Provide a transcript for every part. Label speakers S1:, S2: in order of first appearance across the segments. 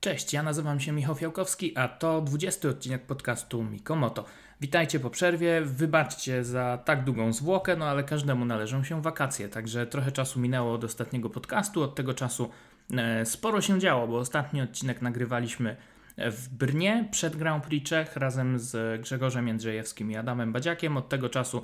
S1: Cześć, ja nazywam się Michał Fiałkowski, a to 20 odcinek podcastu Mikomoto. Witajcie po przerwie, wybaczcie za tak długą zwłokę, no ale każdemu należą się wakacje, także trochę czasu minęło od ostatniego podcastu, od tego czasu e, sporo się działo, bo ostatni odcinek nagrywaliśmy w Brnie przed Grand Prix Czech razem z Grzegorzem Jędrzejewskim i Adamem Badziakiem. Od tego czasu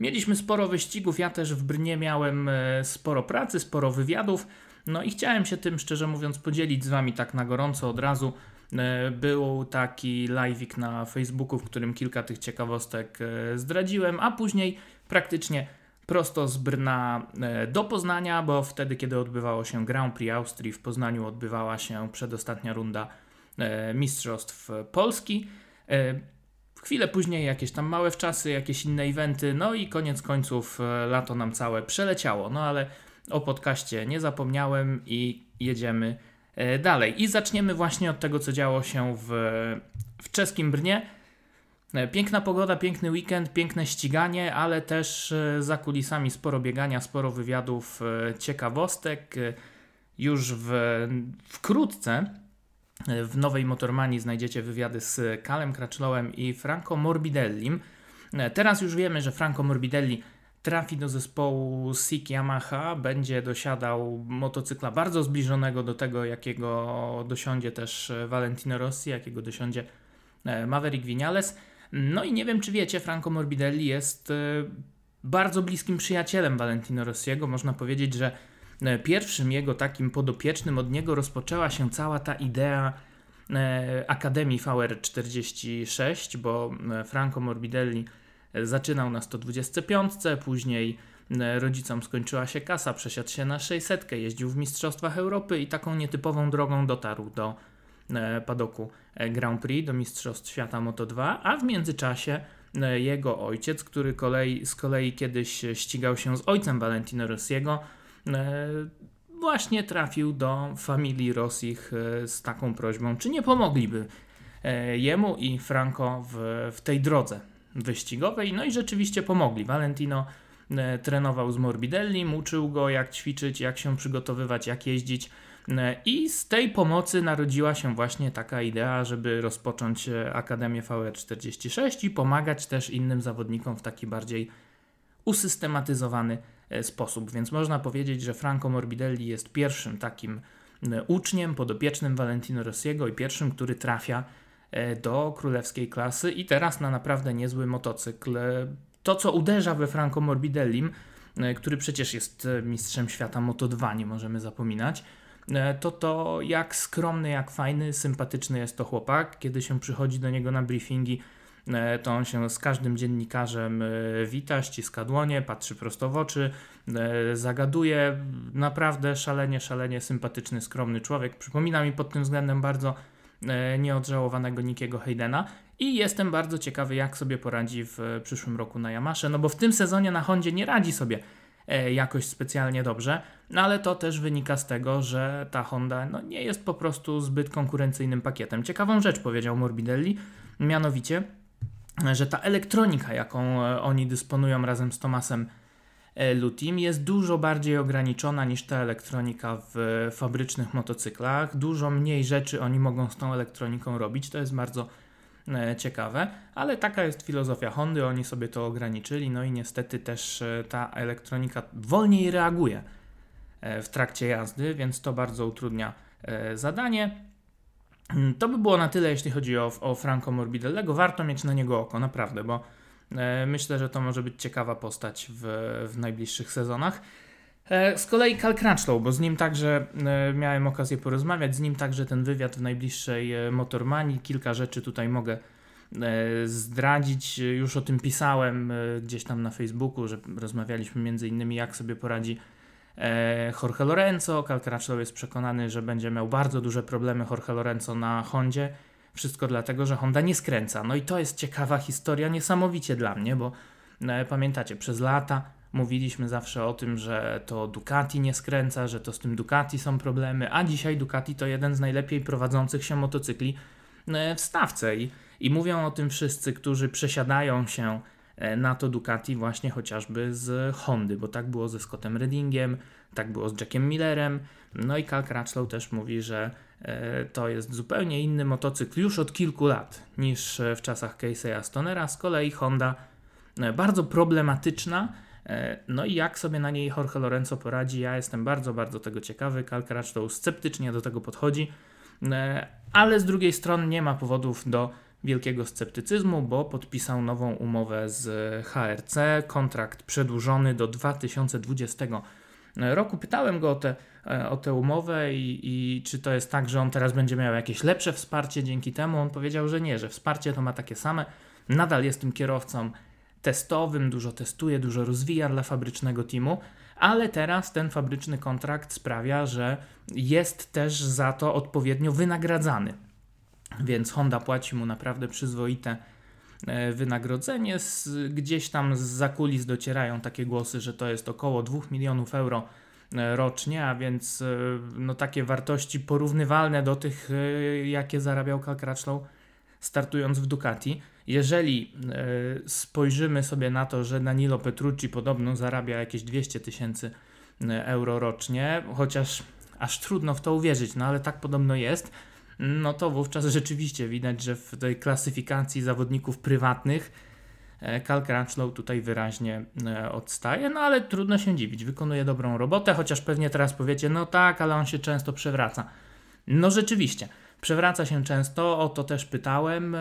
S1: mieliśmy sporo wyścigów, ja też w Brnie miałem e, sporo pracy, sporo wywiadów, no i chciałem się tym, szczerze mówiąc, podzielić z Wami tak na gorąco od razu. E, był taki live'ik na Facebooku, w którym kilka tych ciekawostek e, zdradziłem, a później praktycznie prosto z Brna e, do Poznania, bo wtedy, kiedy odbywało się Grand Prix Austrii, w Poznaniu odbywała się przedostatnia runda Mistrzostw Polski. Chwilę później jakieś tam małe wczasy, jakieś inne eventy, no i koniec końców lato nam całe przeleciało. No ale o podcaście nie zapomniałem i jedziemy e, dalej. I zaczniemy właśnie od tego, co działo się w, w czeskim Brnie. E, piękna pogoda, piękny weekend, piękne ściganie, ale też e, za kulisami sporo biegania, sporo wywiadów, ciekawostek. Już w, wkrótce w nowej Motormanii znajdziecie wywiady z Kalem Crutchlowem i Franco Morbidellim. Teraz już wiemy, że Franco Morbidelli trafi do zespołu SIK Yamaha, będzie dosiadał motocykla bardzo zbliżonego do tego, jakiego dosiądzie też e, Valentino Rossi, jakiego dosiądzie e, Maverick Vinales. No i nie wiem, czy wiecie, Franco Morbidelli jest e, bardzo bliskim przyjacielem Valentino Rossiego. Można powiedzieć, że pierwszym jego takim podopiecznym od niego rozpoczęła się cała ta idea Akademii VR46, bo Franco Morbidelli Zaczynał na 125, później e, rodzicom skończyła się kasa, przesiadł się na 600, jeździł w Mistrzostwach Europy i taką nietypową drogą dotarł do e, padoku e, Grand Prix, do Mistrzostw Świata Moto2, a w międzyczasie jego ojciec, który kolei, z kolei kiedyś ścigał się z ojcem Valentino Rossiego, właśnie trafił do familii Rossich z taką prośbą, czy nie pomogliby jemu i Franco w, w tej drodze wyścigowej. No i rzeczywiście pomogli. Valentino e, trenował z Morbidelli, uczył go jak ćwiczyć, jak się przygotowywać, jak jeździć. E, I z tej pomocy narodziła się właśnie taka idea, żeby rozpocząć e, Akademię VR46 i pomagać też innym zawodnikom w taki bardziej usystematyzowany sposób. Więc można powiedzieć, że Franco Morbidelli jest pierwszym takim uczniem, podopiecznym Valentino Rossiego i pierwszym, który trafia do królewskiej klasy i teraz na naprawdę niezły motocykl. E, to, co uderza we Franco Morbidellim, e, który przecież jest mistrzem świata Moto2, nie możemy zapominać, to to jak skromny, jak fajny, sympatyczny jest to chłopak. Kiedy się przychodzi do niego na briefingi, to on się z każdym dziennikarzem wita, ściska dłonie, patrzy prosto w oczy, zagaduje. Naprawdę szalenie, szalenie sympatyczny, skromny człowiek. Przypomina mi pod tym względem bardzo E, nieodżałowanego Nikiego Haydena i jestem bardzo ciekawy, jak sobie poradzi w przyszłym roku na Yamasze, no bo w tym sezonie na Hondzie nie radzi sobie e, jakoś specjalnie dobrze, no ale to też wynika z tego, że ta Honda no, nie jest po prostu zbyt konkurencyjnym pakietem. Ciekawą rzecz powiedział Morbidelli, mianowicie, że ta elektronika, jaką e, oni dysponują razem z Tomasem E, Lutim jest dużo bardziej ograniczona niż ta elektronika w fabrycznych motocyklach. Dużo mniej rzeczy oni mogą z tą elektroniką robić. To jest bardzo e, ciekawe, ale taka jest filozofia Hondy, oni sobie to ograniczyli, no i niestety też e, ta elektronika wolniej reaguje w trakcie jazdy, więc to bardzo utrudnia zadanie. Mm, to by było na tyle, jeśli chodzi o, o Franco Morbidellego. Warto mieć na niego oko, naprawdę, bo E, myślę, że to może być ciekawa postać w, w najbliższych sezonach. E, z kolei Cal Crutchlow, bo z nim także e, miałem okazję porozmawiać, z nim także ten wywiad w najbliższej Motormanii. Kilka rzeczy tutaj mogę zdradzić. Już o tym pisałem gdzieś tam na Facebooku, że rozmawialiśmy między innymi jak sobie poradzi Jorge Lorenzo. Cal Crutchlow jest przekonany, że będzie miał bardzo duże problemy Jorge Lorenzo na Hondzie wszystko dlatego, że Honda nie skręca. No i to jest ciekawa historia, niesamowicie dla mnie, bo no, pamiętacie, przez lata mówiliśmy zawsze o tym, że to Ducati nie skręca, że to z tym Ducati są problemy, a dzisiaj Ducati to jeden z najlepiej prowadzących się motocykli e, w stawce i, i mówią o tym wszyscy, którzy przesiadają się e, na to Ducati właśnie chociażby z Hondy, bo tak było ze Scottem Reddingiem, tak było z Jackiem Millerem, no i Cal Crutchlow też mówi, że to jest zupełnie inny motocykl już od kilku lat niż w czasach Casey'a Stonera. Z kolei Honda bardzo problematyczna. No i jak sobie na niej Jorge Lorenzo poradzi, ja jestem bardzo, bardzo tego ciekawy. Cal Crutchlow sceptycznie do tego podchodzi, ale z drugiej strony nie ma powodów do wielkiego sceptycyzmu, bo podpisał nową umowę z HRC, kontrakt przedłużony do 2020 roku. Pytałem go o tę o tę umowę i, i, czy to jest tak, że on teraz będzie miał jakieś lepsze wsparcie dzięki temu. On powiedział, że nie, że wsparcie to ma takie same. Nadal jest tym kierowcą testowym, dużo testuje, dużo rozwija dla fabrycznego teamu, ale teraz ten fabryczny kontrakt sprawia, że jest też za to odpowiednio wynagradzany więc Honda płaci mu naprawdę przyzwoite e, wynagrodzenie. Gdzieś tam z zakulis docierają takie głosy, że to jest około 2 milionów euro e, rocznie, a więc e, no, takie wartości porównywalne do tych, jakie zarabiał Cal Crutchlow startując w Ducati. Jeżeli spojrzymy sobie na to, że Danilo Petrucci podobno zarabia jakieś 200 tysięcy euro rocznie, chociaż aż trudno w to uwierzyć, no ale tak podobno jest, no to wówczas rzeczywiście widać, że w tej klasyfikacji zawodników prywatnych e, Cal Crutchlow tutaj wyraźnie e, odstaje, no ale trudno się dziwić, wykonuje dobrą robotę, chociaż pewnie teraz powiecie, no tak, ale on się często przewraca. No rzeczywiście, przewraca się często, o to też pytałem. E,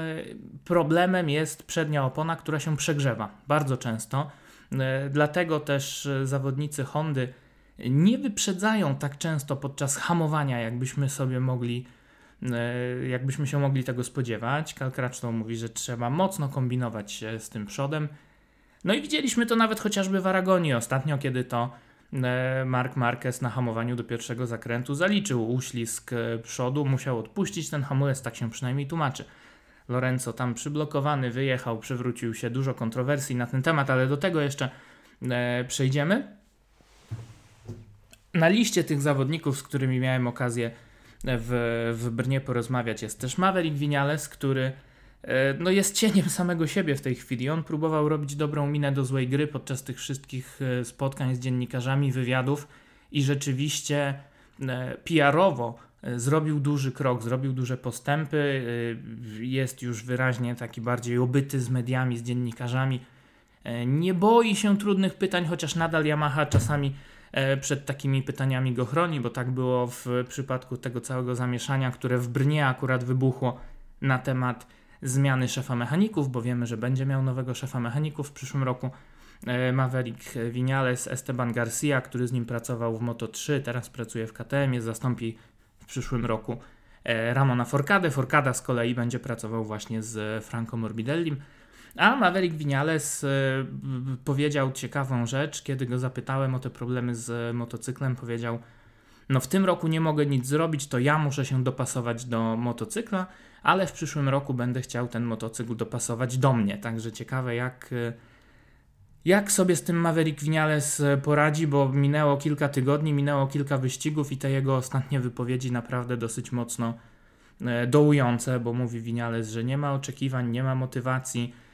S1: problemem jest przednia opona, która się przegrzewa bardzo często. Dlatego też zawodnicy Hondy nie wyprzedzają tak często podczas hamowania, jakbyśmy sobie mogli E, jakbyśmy się mogli tego spodziewać. Crutchlow mówi, że trzeba mocno kombinować z tym przodem. No i widzieliśmy to nawet chociażby w Aragonii ostatnio, kiedy to e, Mark Marquez na hamowaniu do pierwszego zakrętu zaliczył uślizg e, przodu, musiał odpuścić ten hamulec, tak się przynajmniej tłumaczy. Lorenzo tam przyblokowany, wyjechał, przywrócił się, dużo kontrowersji na ten temat, ale do tego jeszcze przejdziemy. Na liście tych zawodników, z którymi miałem okazję w, w Brnie porozmawiać. Jest też Maverick Vinales, który e, no jest cieniem samego siebie w tej chwili. On próbował robić dobrą minę do złej gry podczas tych wszystkich e, spotkań z dziennikarzami, wywiadów i rzeczywiście e, PR-owo zrobił duży krok, zrobił duże postępy. Jest już wyraźnie taki bardziej obyty z mediami, z dziennikarzami. Nie boi się trudnych pytań, chociaż nadal Yamaha czasami przed takimi pytaniami go chroni, bo tak było w przypadku tego całego zamieszania, które w Brnie akurat wybuchło na temat zmiany szefa mechaników, bo wiemy, że będzie miał nowego szefa mechaników w przyszłym roku. E, Maverick Vinales, Esteban Garcia, który z nim pracował w Moto3, teraz pracuje w KTM, zastąpi w przyszłym roku e, Ramona Forcadę. Forcada z kolei będzie pracował właśnie z Franco Morbidellim. A Maverick Vinales y, powiedział ciekawą rzecz, kiedy go zapytałem o te problemy z motocyklem, powiedział: No, w tym roku nie mogę nic zrobić, to ja muszę się dopasować do motocykla, ale w przyszłym roku będę chciał ten motocykl dopasować do mnie. Także ciekawe, jak, y, jak sobie z tym Maverick Vinales y, poradzi, bo minęło kilka tygodni, minęło kilka wyścigów i te jego ostatnie wypowiedzi naprawdę dosyć mocno dołujące, bo mówi Vinales, że nie ma oczekiwań, nie ma motywacji E,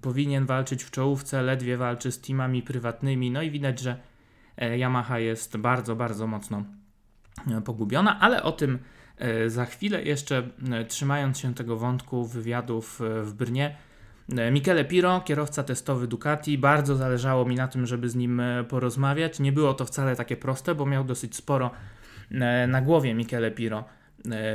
S1: powinien walczyć w czołówce, ledwie walczy z teamami prywatnymi, no i widać, że e, Yamaha jest bardzo, bardzo mocno e, pogubiona, ale o tym za chwilę jeszcze trzymając się tego wątku wywiadów w Brnie. Michele Piro, kierowca testowy Ducati, bardzo zależało mi na tym, żeby z nim porozmawiać. Nie było to wcale takie proste, bo miał dosyć sporo na głowie Michele Piro E,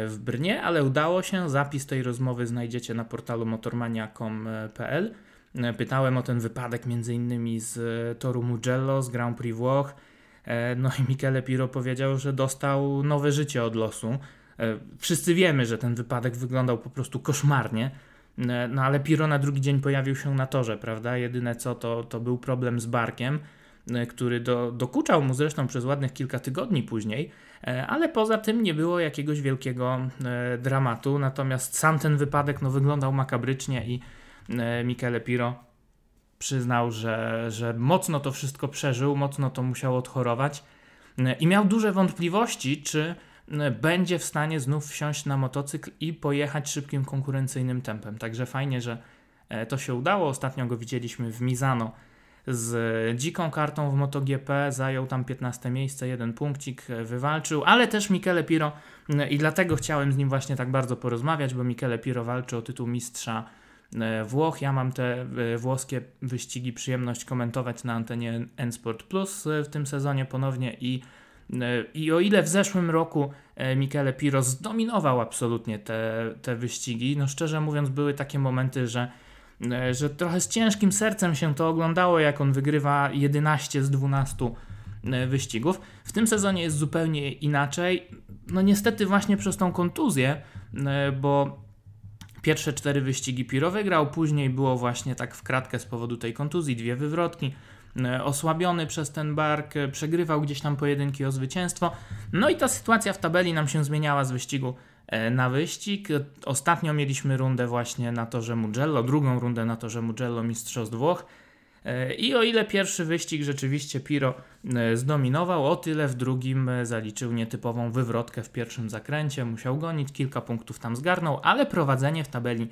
S1: w Brnie, ale udało się. Zapis tej rozmowy znajdziecie na portalu motormania.com.pl. E, pytałem o ten wypadek innymi z toru Mugello, z Grand Prix Włoch. E, no i Michele Piro powiedział, że dostał nowe życie od losu. Wszyscy wiemy, że ten wypadek wyglądał po prostu koszmarnie. No ale Piro na drugi dzień pojawił się na torze, prawda? Jedyne co to, to był problem z barkiem. E, który do, dokuczał mu zresztą przez ładnych kilka tygodni później, e, ale poza tym nie było jakiegoś wielkiego e, dramatu. Natomiast sam ten wypadek no, wyglądał makabrycznie i Michele Piro przyznał, że, że mocno to wszystko przeżył, mocno to musiał odchorować i miał duże wątpliwości, czy będzie w stanie znów wsiąść na motocykl i pojechać szybkim, konkurencyjnym tempem. Także fajnie, że to się udało. Ostatnio go widzieliśmy w Mizano z dziką kartą w MotoGP, zajął tam 15 miejsce, jeden punkcik wywalczył, ale też Michele Piro i dlatego chciałem z nim właśnie tak bardzo porozmawiać, bo Michele Piro walczy o tytuł mistrza Włoch. Ja mam te włoskie wyścigi przyjemność komentować na antenie N-Sport Plus w tym sezonie ponownie i i o ile w zeszłym roku e, Michele Piro zdominował absolutnie te, te wyścigi, no szczerze mówiąc były takie momenty, że, e, że trochę z ciężkim sercem się to oglądało, jak on wygrywa 11 z 12 e, wyścigów. W tym sezonie jest zupełnie inaczej. No niestety właśnie przez tą kontuzję, bo pierwsze cztery wyścigi Piro wygrał, później było właśnie tak w kratkę z powodu tej kontuzji, dwie wywrotki. E, osłabiony przez ten bark, e, przegrywał gdzieś tam pojedynki o zwycięstwo. No i ta sytuacja w tabeli nam się zmieniała z wyścigu e, na wyścig. Ostatnio mieliśmy rundę właśnie na torze Mugello, drugą rundę na torze Mugello Mistrzostw Włoch. I o ile pierwszy wyścig rzeczywiście Piro zdominował, o tyle w drugim zaliczył nietypową wywrotkę w pierwszym zakręcie, musiał gonić, kilka punktów tam zgarnął, ale prowadzenie w tabeli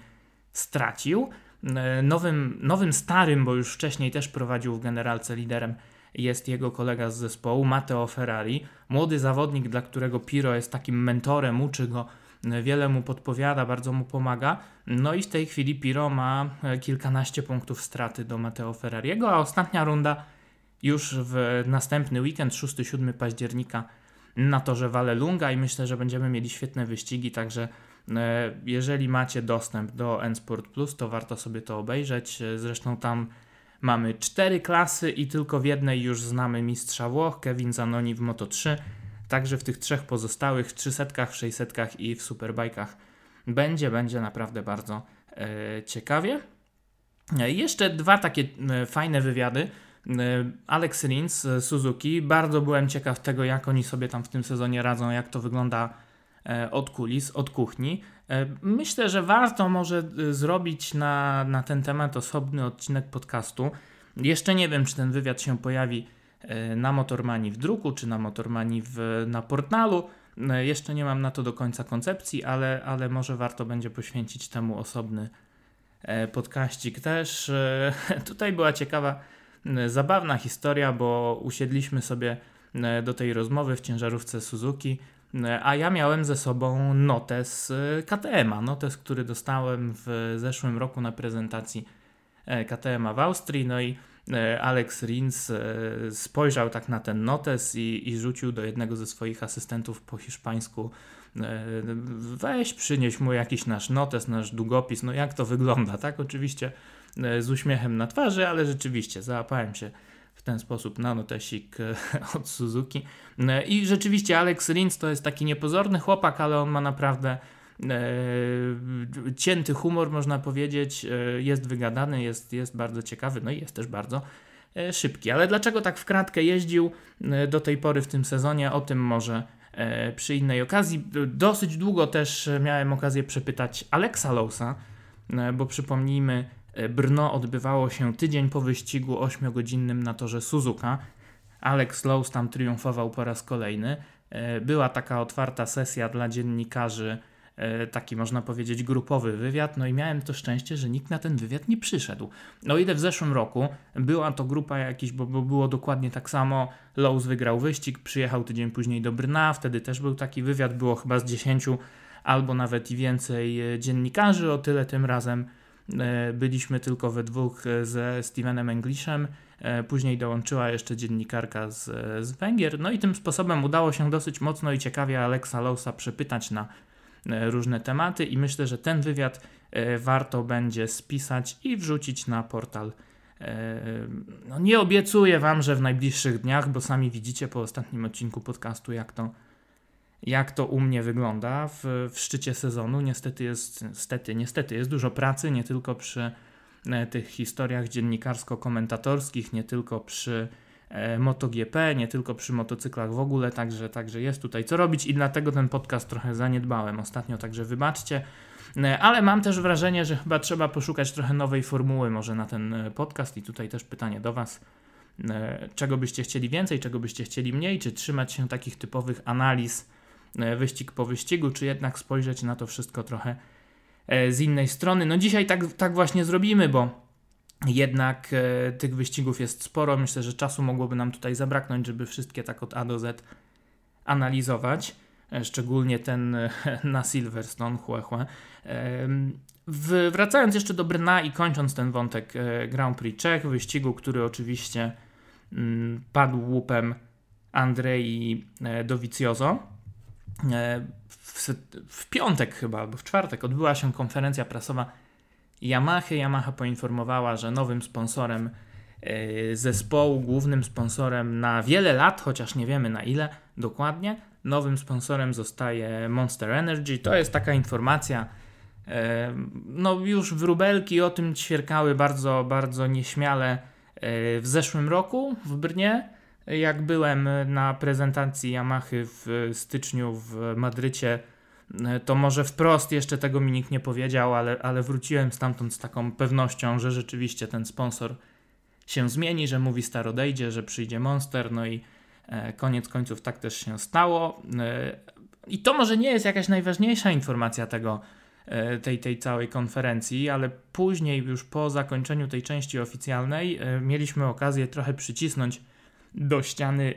S1: stracił. E, nowym, nowym starym, bo już wcześniej też prowadził w generalce liderem, jest jego kolega z zespołu, Matteo Ferrari. Młody zawodnik, dla którego Piro jest takim mentorem, uczy go, e, wiele mu podpowiada, bardzo mu pomaga. No i w tej chwili Piro ma e, kilkanaście punktów straty do Matteo Ferrariego, a ostatnia runda już w następny weekend, 6-7 października na torze Vallelunga i myślę, że będziemy mieli świetne wyścigi, także E, jeżeli macie dostęp do N-Sport Plus, to warto sobie to obejrzeć. Zresztą tam mamy cztery klasy i tylko w jednej już znamy mistrza Włoch, Kevin Zanoni w Moto 3. Także w tych trzech pozostałych, 300, 600 i w Superbajkach będzie, będzie naprawdę bardzo e, ciekawie. E, jeszcze dwa takie e, fajne wywiady. Alex Rins Suzuki. Bardzo byłem ciekaw tego, jak oni sobie tam w tym sezonie radzą, jak to wygląda od kulis, od kuchni. Myślę, że warto może zrobić na, na ten temat osobny odcinek podcastu. Jeszcze nie wiem, czy ten wywiad się pojawi na Motormani w druku, czy na Motormani w, na portalu. Jeszcze nie mam na to do końca koncepcji, ale, ale może warto będzie poświęcić temu osobny podkaścik też. Tutaj była ciekawa, zabawna historia, bo usiedliśmy sobie do tej rozmowy w ciężarówce Suzuki a ja miałem ze sobą notes KTM-a. Notes, który dostałem w zeszłym roku na prezentacji e, KTM-a w Austrii. No i e, Alex Rins e, spojrzał tak na ten notes i, i rzucił do jednego ze swoich asystentów po hiszpańsku weź przynieś mu jakiś nasz notes, nasz długopis, no jak to wygląda, tak? Oczywiście z uśmiechem na twarzy, ale rzeczywiście załapałem się w ten sposób nanotesik e, od Suzuki. E, I rzeczywiście Alex Rins to jest taki niepozorny chłopak, ale on ma naprawdę e, cięty humor, można powiedzieć. E, jest wygadany, jest, jest bardzo ciekawy, no i jest też bardzo e, szybki. Ale dlaczego tak w kratkę jeździł e, do tej pory w tym sezonie? O tym może przy innej okazji. Dosyć długo też miałem okazję przepytać Alexa Lowsa, bo przypomnijmy, E, Brno odbywało się tydzień po wyścigu 8-godzinnym na torze Suzuka. Alex Lowe's tam triumfował po raz kolejny. E, była taka otwarta sesja dla dziennikarzy, e, taki można powiedzieć grupowy wywiad, no i miałem to szczęście, że nikt na ten wywiad nie przyszedł. No ile w zeszłym roku była to grupa jakiś, bo, bo było dokładnie tak samo, Lowe's wygrał wyścig, przyjechał tydzień później do Brna, wtedy też był taki wywiad, było chyba z 10 albo nawet i więcej dziennikarzy, o tyle tym razem E, byliśmy tylko we dwóch e, ze Stevenem Englishem. E, później dołączyła jeszcze dziennikarka z, z Węgier. No i tym sposobem udało się dosyć mocno i ciekawie Alexa Lowsa przepytać na różne tematy i myślę, że ten wywiad warto będzie spisać i wrzucić na portal. No nie obiecuję Wam, że w najbliższych dniach, bo sami widzicie po ostatnim odcinku podcastu, jak to jak to u mnie wygląda w, w szczycie sezonu. Niestety jest, niestety, niestety jest dużo pracy, nie tylko przy e, tych historiach dziennikarsko-komentatorskich, nie tylko przy e, MotoGP, nie tylko przy motocyklach w ogóle, także, także jest tutaj co robić i dlatego ten podcast trochę zaniedbałem ostatnio, także wybaczcie. E, ale mam też wrażenie, że chyba trzeba poszukać trochę nowej formuły może na ten podcast i tutaj też pytanie do Was. Czego byście chcieli więcej, czego byście chcieli mniej, czy trzymać się takich typowych analiz E, wyścig po wyścigu, czy jednak spojrzeć na to wszystko trochę e, z innej strony. No dzisiaj tak, tak właśnie zrobimy, bo Jednak e, tych wyścigów jest sporo. Myślę, że czasu mogłoby nam tutaj zabraknąć, żeby wszystkie tak od A do Z analizować. E, szczególnie ten e, na Silverstone, chłe, wracając jeszcze do Brna i kończąc ten wątek Grand Prix Czech, wyścigu, który oczywiście mm, padł łupem Andrei Dovizioso. W, w, piątek chyba, albo w czwartek odbyła się konferencja prasowa Yamaha. Yamaha poinformowała, że nowym sponsorem e, zespołu, głównym sponsorem na wiele lat, chociaż nie wiemy na ile dokładnie, nowym sponsorem zostaje Monster Energy. To jest taka informacja, no już wróbelki o tym ćwierkały bardzo, bardzo nieśmiale w zeszłym roku w Brnie. Jak byłem na prezentacji Yamaha w styczniu w Madrycie, to może wprost jeszcze tego mi nikt nie powiedział, ale, ale wróciłem stamtąd z taką pewnością, że rzeczywiście ten sponsor się zmieni, że mówi Star odejdzie, że przyjdzie Monster, no i e, koniec końców tak też się stało. E, I to może nie jest jakaś najważniejsza informacja tego, e, tej, tej całej konferencji, ale później, już po zakończeniu tej części oficjalnej, mieliśmy okazję trochę przycisnąć do ściany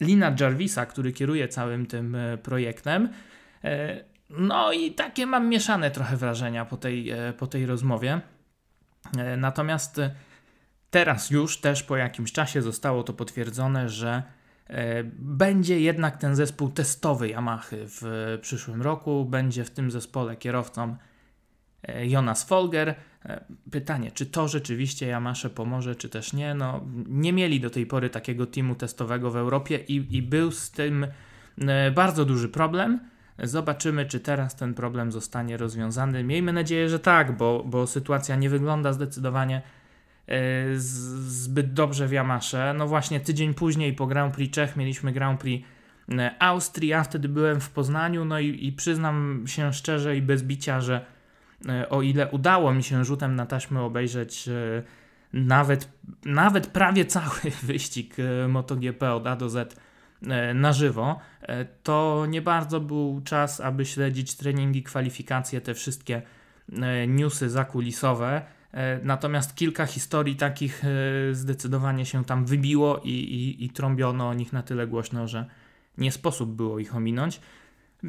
S1: Lina Jarvisa, który kieruje całym tym e, projektem. E, no i takie mam mieszane trochę wrażenia po tej, e, po tej rozmowie. Natomiast teraz już też po jakimś czasie zostało to potwierdzone, że będzie jednak ten zespół testowy Yamaha w przyszłym roku. Będzie w tym zespole kierowcą Jonas Folger. E, pytanie, czy to rzeczywiście Yamasze pomoże, czy też nie? No, nie mieli do tej pory takiego teamu testowego w Europie i, i był z tym e, bardzo duży problem. Zobaczymy, czy teraz ten problem zostanie rozwiązany. Miejmy nadzieję, że tak, bo, bo sytuacja nie wygląda zdecydowanie e, zbyt dobrze w Yamasze. No właśnie tydzień później po Grand Prix Czech mieliśmy Grand Prix Austrii, ja wtedy byłem w Poznaniu, no i, i przyznam się szczerze i bez bicia, że E, o ile udało mi się rzutem na taśmę obejrzeć e, nawet, nawet prawie cały wyścig e, MotoGP od A do Z na żywo, to nie bardzo był czas, aby śledzić treningi, kwalifikacje, te wszystkie newsy zakulisowe. Natomiast kilka historii takich zdecydowanie się tam wybiło i, i, i trąbiono o nich na tyle głośno, że nie sposób było ich ominąć.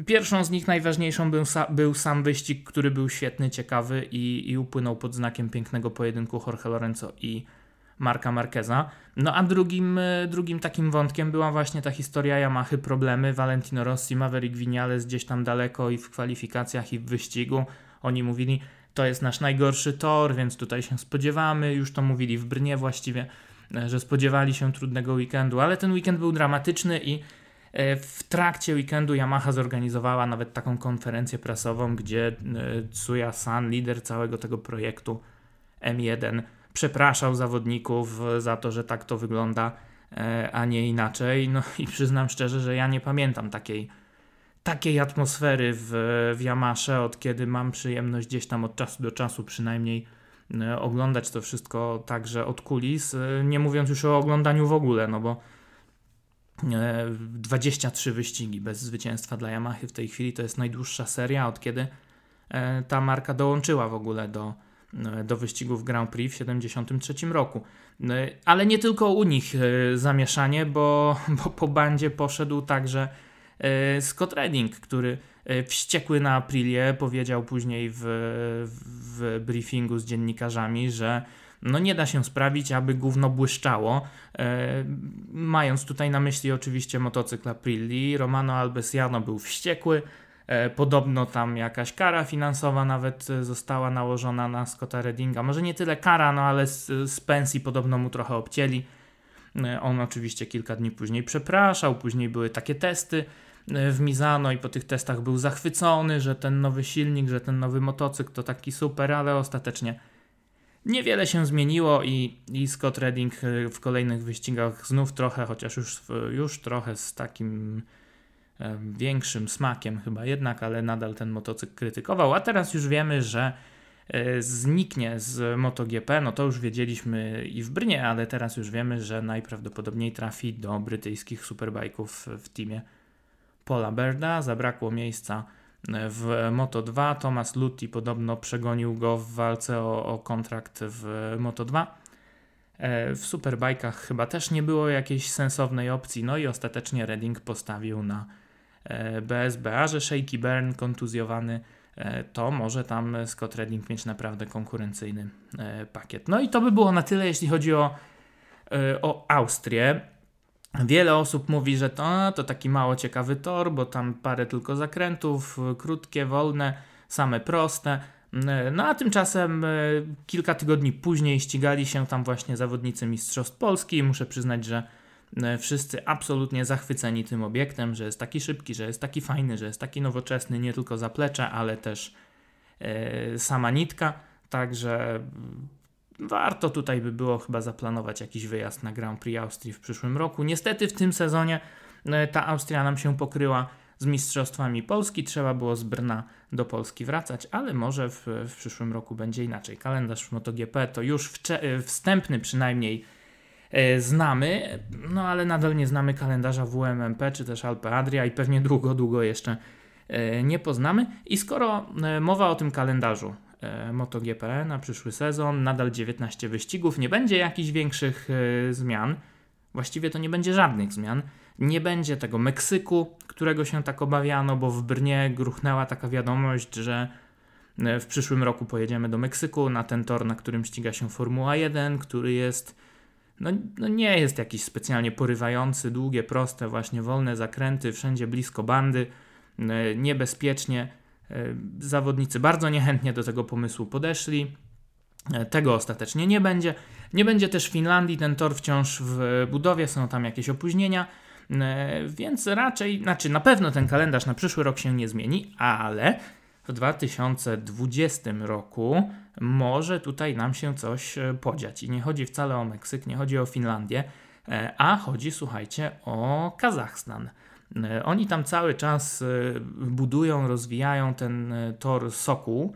S1: Pierwszą z nich, najważniejszą, był, był sam wyścig, który był świetny, ciekawy i, i upłynął pod znakiem pięknego pojedynku Jorge Lorenzo i Marka Marqueza. No a drugim, e, drugim takim wątkiem była właśnie ta historia Yamaha, problemy Valentino Rossi, Maverick Vinales gdzieś tam daleko i w kwalifikacjach i w wyścigu. Oni mówili, to jest nasz najgorszy tor, więc tutaj się spodziewamy. Już to mówili w Brnie właściwie, e, że spodziewali się trudnego weekendu, ale ten weekend był dramatyczny i E, w trakcie weekendu Yamaha zorganizowała nawet taką konferencję prasową, gdzie Tsuya San, lider całego tego projektu M1, przepraszał zawodników za to, że tak to wygląda, e, a nie inaczej. No i przyznam szczerze, że ja nie pamiętam takiej, takiej atmosfery w, w Yamasze, od kiedy mam przyjemność gdzieś tam od czasu do czasu przynajmniej oglądać to wszystko także od kulis, nie mówiąc już o oglądaniu w ogóle, no bo 23 e, wyścigi bez zwycięstwa dla Yamaha w tej chwili to jest najdłuższa seria od kiedy e, ta marka dołączyła w ogóle do, e, do wyścigów Grand Prix w 1973 roku. Ale nie tylko u nich zamieszanie, bo, bo po bandzie poszedł także Scott Redding, który wściekły na Aprilię powiedział później w, w briefingu z dziennikarzami, że no nie da się sprawić, aby gówno błyszczało. E, mając tutaj na myśli oczywiście motocykl Aprilli, Romano Albesiano był wściekły. E, podobno tam jakaś kara finansowa nawet została nałożona na Scotta Reddinga. Może nie tyle kara, no ale z, z pensji podobno mu trochę obcięli. E, on oczywiście kilka dni później przepraszał, później były takie testy e, w Mizano i po tych testach był zachwycony, że ten nowy silnik, że ten nowy motocykl to taki super, ale ostatecznie Niewiele się zmieniło i, i Scott Redding e, w kolejnych wyścigach znów trochę, chociaż już, już trochę z takim e, większym smakiem chyba jednak, ale nadal ten motocykl krytykował, a teraz już wiemy, że e, zniknie z MotoGP, no to już wiedzieliśmy i w Brnie, ale teraz już wiemy, że najprawdopodobniej trafi do brytyjskich superbajków w teamie Paula Berda. Zabrakło miejsca w Moto 2. Thomas Lutti podobno przegonił go w walce o, o kontrakt w Moto 2. E, w Superbajkach chyba też nie było jakiejś sensownej opcji, no i ostatecznie Redding postawił na BSBA, że Shaky Byrne kontuzjowany to może tam Scott Redding mieć naprawdę konkurencyjny pakiet. No i to by było na tyle, jeśli chodzi o, o Austrię. Wiele osób mówi, że to, to taki mało ciekawy tor, bo tam parę tylko zakrętów, krótkie, wolne, same proste. No a tymczasem e, kilka tygodni później ścigali się tam właśnie zawodnicy Mistrzostw Polski muszę przyznać, że e, wszyscy absolutnie zachwyceni tym obiektem, że jest taki szybki, że jest taki fajny, że jest taki nowoczesny, nie tylko zaplecze, ale też e, sama nitka. Także warto tutaj by było chyba zaplanować jakiś wyjazd na Grand Prix Austrii w przyszłym roku. Niestety w tym sezonie e, ta Austria nam się pokryła z Mistrzostwami Polski. Trzeba było z Brna do Polski wracać, ale może w, w przyszłym roku będzie inaczej. Kalendarz MotoGP to już e, wstępny przynajmniej e, znamy, no ale nadal nie znamy kalendarza WMMP czy też Alpe Adria i pewnie długo, długo jeszcze nie poznamy. I skoro mowa o tym kalendarzu, E, MotoGP na przyszły sezon. Nadal 19 wyścigów, nie będzie jakichś większych e, zmian. Właściwie to nie będzie żadnych zmian. Nie będzie tego Meksyku, którego się tak obawiano, bo w Brnie gruchnęła taka wiadomość, że e, w przyszłym roku pojedziemy do Meksyku na ten tor, na którym ściga się Formuła 1, który jest no, no, nie jest jakiś specjalnie porywający, długie, proste, właśnie wolne zakręty, wszędzie blisko bandy, niebezpiecznie. E, zawodnicy bardzo niechętnie do tego pomysłu podeszli. E, tego ostatecznie nie będzie. Nie będzie też Finlandii, ten tor wciąż w budowie, są tam jakieś opóźnienia, e, więc raczej, znaczy na pewno ten kalendarz na przyszły rok się nie zmieni, ale w 2020 roku może tutaj nam się coś podziać. I nie chodzi wcale o Meksyk, nie chodzi o Finlandię, a chodzi, słuchajcie, o Kazachstan. E, oni tam cały czas e, budują, rozwijają ten e, tor Sokół.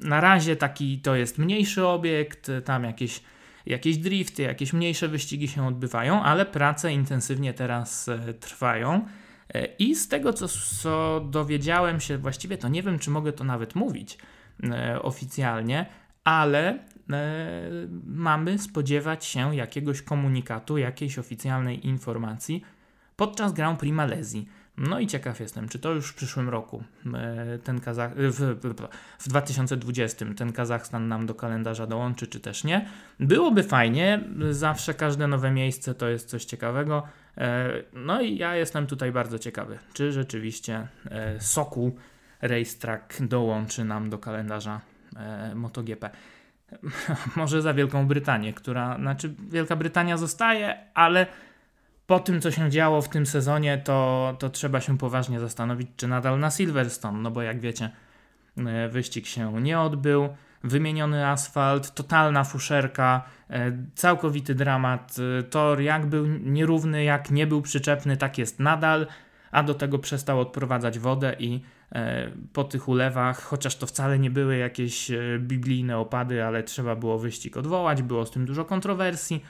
S1: Na razie taki to jest mniejszy obiekt, tam jakieś, jakieś drifty, jakieś mniejsze wyścigi się odbywają, ale prace intensywnie teraz trwają. I z tego, co, co dowiedziałem się, właściwie to nie wiem, czy mogę to nawet mówić oficjalnie, ale mamy spodziewać się jakiegoś komunikatu, jakiejś oficjalnej informacji podczas Grand Prix Malezji. No i ciekaw jestem, czy to już w przyszłym roku, e, ten Kazach w, w 2020 ten Kazachstan nam do kalendarza dołączy, czy też nie. Byłoby fajnie, zawsze każde nowe miejsce to jest coś ciekawego. E, no i ja jestem tutaj bardzo ciekawy, czy rzeczywiście e, Sokół Racetrack dołączy nam do kalendarza MotoGP. Może za Wielką Brytanię, która, znaczy Wielka Brytania zostaje, ale po tym, co się działo w tym sezonie, to, to trzeba się poważnie zastanowić, czy nadal na Silverstone, no bo jak wiecie, e, wyścig się nie odbył, wymieniony asfalt, totalna fuszerka, e, całkowity dramat. E, tor jak był nierówny, jak nie był przyczepny, tak jest nadal, a do tego przestał odprowadzać wodę i po tych ulewach, chociaż to wcale nie były jakieś biblijne opady, ale trzeba było wyścig odwołać, było z tym dużo kontrowersji.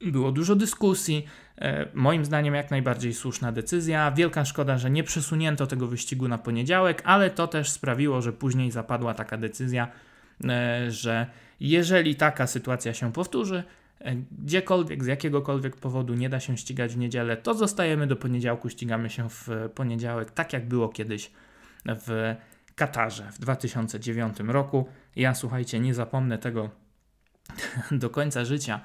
S1: Było dużo dyskusji. E, moim zdaniem jak najbardziej słuszna decyzja. Wielka szkoda, że nie przesunięto tego wyścigu na poniedziałek, ale to też sprawiło, że później zapadła taka decyzja, e, że jeżeli taka sytuacja się powtórzy, e, gdziekolwiek, z jakiegokolwiek powodu nie da się ścigać w niedzielę, to zostajemy do poniedziałku, ścigamy się w poniedziałek, tak jak było kiedyś w Katarze w 2009 roku. Ja słuchajcie, nie zapomnę tego do końca życia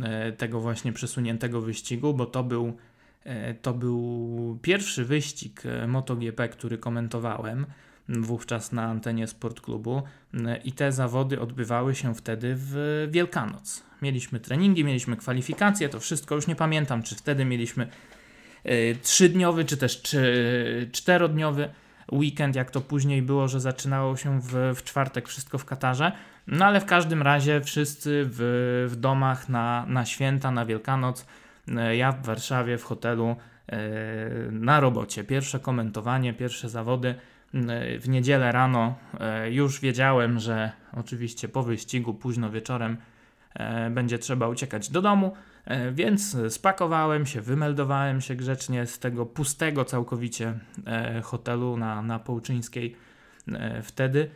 S1: E, tego właśnie przesuniętego wyścigu, bo to był, e, to był pierwszy wyścig e, MotoGP, który komentowałem wówczas na antenie sportklubu i te zawody odbywały się wtedy w Wielkanoc. Mieliśmy treningi, mieliśmy kwalifikacje, to wszystko już nie pamiętam, czy wtedy mieliśmy trzydniowy, czy też czterodniowy weekend, jak to później było, że zaczynało się w, w czwartek wszystko w Katarze. No ale w każdym razie wszyscy w, w domach na, na święta, na Wielkanoc, e, ja w Warszawie w hotelu e, na robocie. Pierwsze komentowanie, pierwsze zawody e, w niedzielę rano już wiedziałem, że oczywiście po wyścigu późno wieczorem będzie trzeba uciekać do domu. E, więc spakowałem się, wymeldowałem się grzecznie z tego pustego całkowicie e, hotelu na, na Połczyńskiej e, wtedy.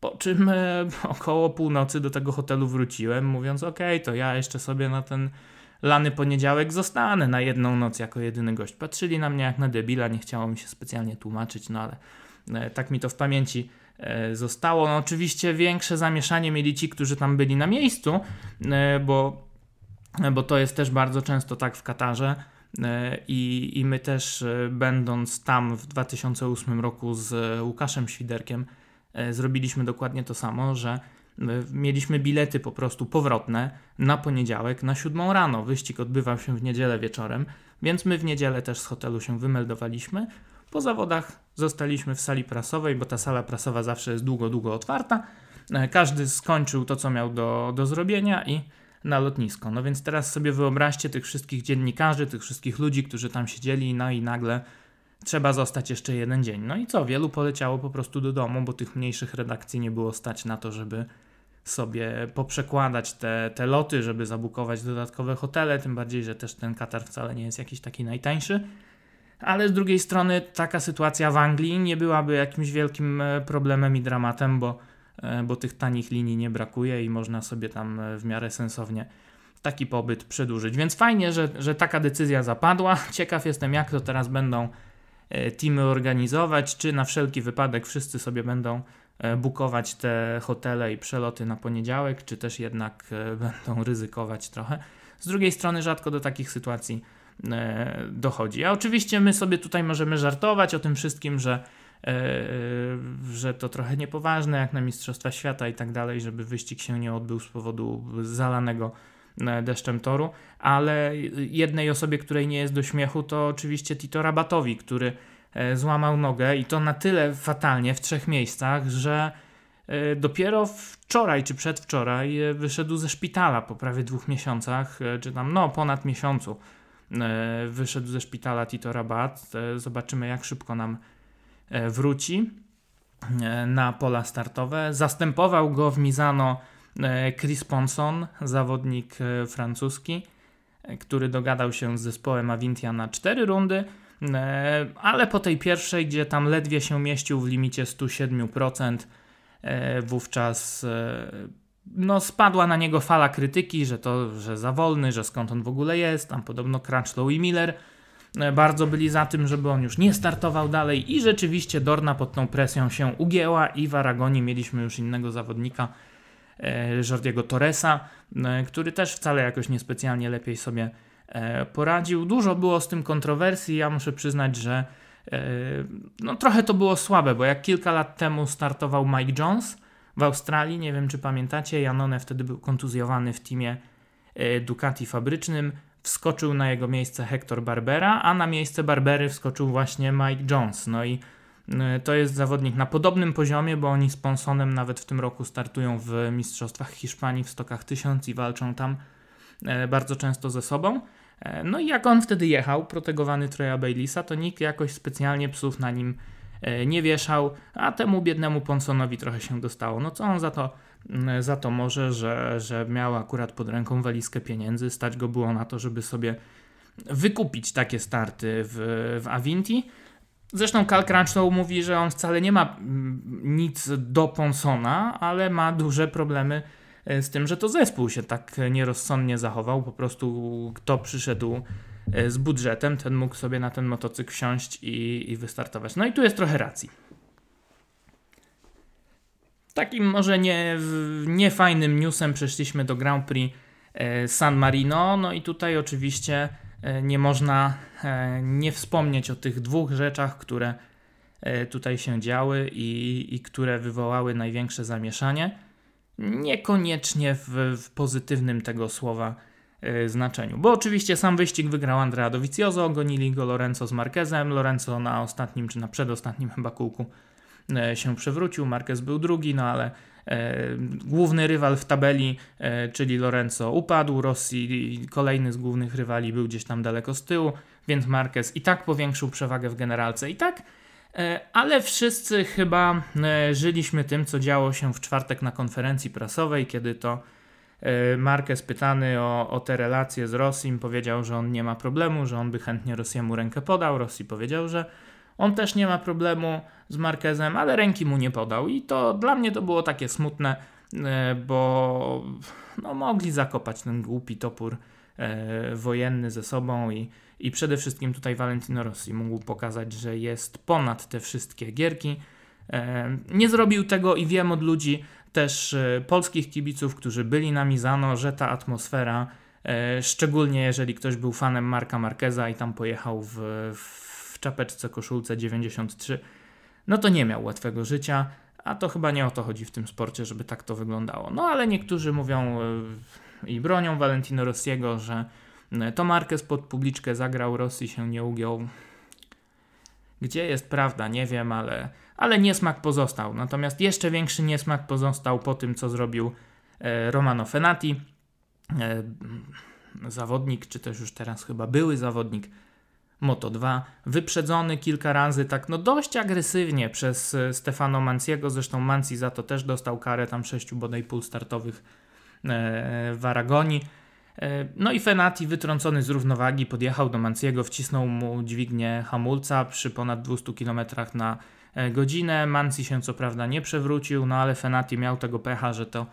S1: Po czym około północy do tego hotelu wróciłem, mówiąc: OK, to ja jeszcze sobie na ten lany poniedziałek zostanę na jedną noc jako jedyny gość. Patrzyli na mnie jak na debila, nie chciało mi się specjalnie tłumaczyć, no ale tak mi to w pamięci zostało. No, oczywiście większe zamieszanie mieli ci, którzy tam byli na miejscu, bo bo to jest też bardzo często tak w Katarze. E, I, I my też, e, będąc tam w 2008 roku z Łukaszem Świderkiem, e, zrobiliśmy dokładnie to samo, że mieliśmy bilety po prostu powrotne na poniedziałek na 7 rano. Wyścig odbywał się w niedzielę wieczorem, więc my w niedzielę też z hotelu się wymeldowaliśmy. Po zawodach zostaliśmy w sali prasowej, bo ta sala prasowa zawsze jest długo, długo otwarta. Każdy skończył to, co miał do, do zrobienia i na lotnisko. No więc teraz sobie wyobraźcie tych wszystkich dziennikarzy, tych wszystkich ludzi, którzy tam siedzieli, no i nagle trzeba zostać jeszcze jeden dzień. No i co? Wielu poleciało po prostu do domu, bo tych mniejszych redakcji nie było stać na to, żeby sobie poprzekładać te, te loty, żeby zabukować dodatkowe hotele, tym bardziej, że też ten Katar wcale nie jest jakiś taki najtańszy. Ale z drugiej strony taka sytuacja w Anglii nie byłaby jakimś wielkim e, problemem i dramatem, bo E, bo tych tanich linii nie brakuje i można sobie tam e, w miarę sensownie taki pobyt przedłużyć. Więc fajnie, że, że taka decyzja zapadła. Ciekaw jestem, jak to teraz będą teamy organizować, czy na wszelki wypadek wszyscy sobie będą bukować te hotele i przeloty na poniedziałek, czy też jednak będą ryzykować trochę. Z drugiej strony rzadko do takich sytuacji dochodzi. A oczywiście my sobie tutaj możemy żartować o tym wszystkim, że E, e, że to trochę niepoważne jak na Mistrzostwa Świata i tak dalej, żeby wyścig się nie odbył z powodu zalanego e, deszczem toru, ale jednej osobie, której nie jest do śmiechu, to oczywiście Tito Rabatowi, który złamał nogę i to na tyle fatalnie w trzech miejscach, że dopiero wczoraj czy przedwczoraj wyszedł ze szpitala po prawie dwóch miesiącach, czy tam no ponad miesiącu wyszedł ze szpitala Tito Rabat. Zobaczymy jak szybko nam E, wróci e, na pola startowe. Zastępował go w Mizano e, Chris Ponson, zawodnik francuski, który dogadał się z zespołem Avintia na cztery rundy, ale po tej pierwszej, gdzie tam ledwie się mieścił w limicie 107%, wówczas no, spadła na niego fala krytyki, że to, że za wolny, że skąd on w ogóle jest, tam podobno Crutchlow i Miller E, bardzo byli za tym, żeby on już nie startował dalej i rzeczywiście Dorna pod tą presją się ugięła i w Aragonii mieliśmy już innego zawodnika, e, Jordiego Torresa, e, który też wcale jakoś niespecjalnie lepiej sobie poradził. Dużo było z tym kontrowersji, ja muszę przyznać, że no, trochę to było słabe, bo jak kilka lat temu startował Mike Jones w Australii, nie wiem czy pamiętacie, Janone wtedy był kontuzjowany w teamie Ducati fabrycznym, wskoczył na jego miejsce Hector Barbera, a na miejsce Barbery wskoczył właśnie Mike Jones. No i y, to jest zawodnik na podobnym poziomie, bo oni z Ponsonem nawet w tym roku startują w Mistrzostwach Hiszpanii w stokach 1000 i walczą tam e, bardzo często ze sobą. E, no i jak on wtedy jechał, protegowany Troja Bailisa, to nikt jakoś specjalnie psów na nim e, nie wieszał, a temu biednemu Ponsonowi trochę się dostało. No co on za to Mm, za to może, że, że miał akurat pod ręką walizkę pieniędzy, stać go było na to, żeby sobie wykupić takie starty w, w Avinti. Zresztą Cal Crunchlow mówi, że on wcale nie ma mm, nic do Ponsona, ale ma duże problemy e, z tym, że to zespół się tak nierozsądnie zachował. Po prostu kto przyszedł e, z budżetem, ten mógł sobie na ten motocykl wsiąść i, i wystartować. No i tu jest trochę racji. Takim może nie, nie fajnym newsem przeszliśmy do Grand Prix e, San Marino. No i tutaj oczywiście e, nie można e, nie wspomnieć o tych dwóch rzeczach, które tutaj się działy i, i które wywołały największe zamieszanie. Niekoniecznie w, w pozytywnym tego słowa znaczeniu. Bo oczywiście sam wyścig wygrał Andrea Dovizioso, gonili go Lorenzo z Marquezem. Lorenzo na ostatnim czy na przedostatnim chyba kółku E, się przewrócił, Marquez był drugi, no ale e, główny rywal w tabeli, e, czyli Lorenzo upadł, Rossi kolejny z głównych rywali był gdzieś tam daleko z tyłu, więc Marquez i tak powiększył przewagę w generalce i tak, ale wszyscy chyba żyliśmy tym, co działo się w czwartek na konferencji prasowej, kiedy to Marquez pytany o, o te relacje z Rossim powiedział, że on nie ma problemu, że on by chętnie Rossiemu rękę podał. Rossi powiedział, że on też nie ma problemu z Marquezem, ale ręki mu nie podał. I to dla mnie to było takie smutne, bo no, mogli zakopać ten głupi topór wojenny ze sobą i, i przede wszystkim tutaj Valentino Rossi mógł pokazać, że jest ponad te wszystkie gierki. Nie zrobił tego i wiem od ludzi, też e, polskich kibiców, którzy byli na Mizano, że ta atmosfera, e, szczególnie jeżeli ktoś był fanem Marka Marqueza i tam pojechał w, w czapeczce koszulce 93, no to nie miał łatwego życia, a to chyba nie o to chodzi w tym sporcie, żeby tak to wyglądało. No ale niektórzy mówią e, i bronią Valentino Rossiego, że to Marquez pod publiczkę zagrał, Rosji się nie ugiął. Gdzie jest prawda, nie wiem, ale ale niesmak pozostał. Natomiast jeszcze większy niesmak pozostał po tym, co zrobił e, Romano Fenati, e, zawodnik, czy też już teraz chyba były zawodnik Moto 2, wyprzedzony kilka razy tak no dość agresywnie przez e, Stefano Manciego, zresztą Manci za to też dostał karę tam 6 bodaj pół startowych w Aragonii. No i Fenati wytrącony z równowagi podjechał do Manciego, wcisnął mu dźwignię hamulca przy ponad 200 km na godzinę. Mansi się co prawda nie przewrócił, no ale Fenati miał tego pecha, że to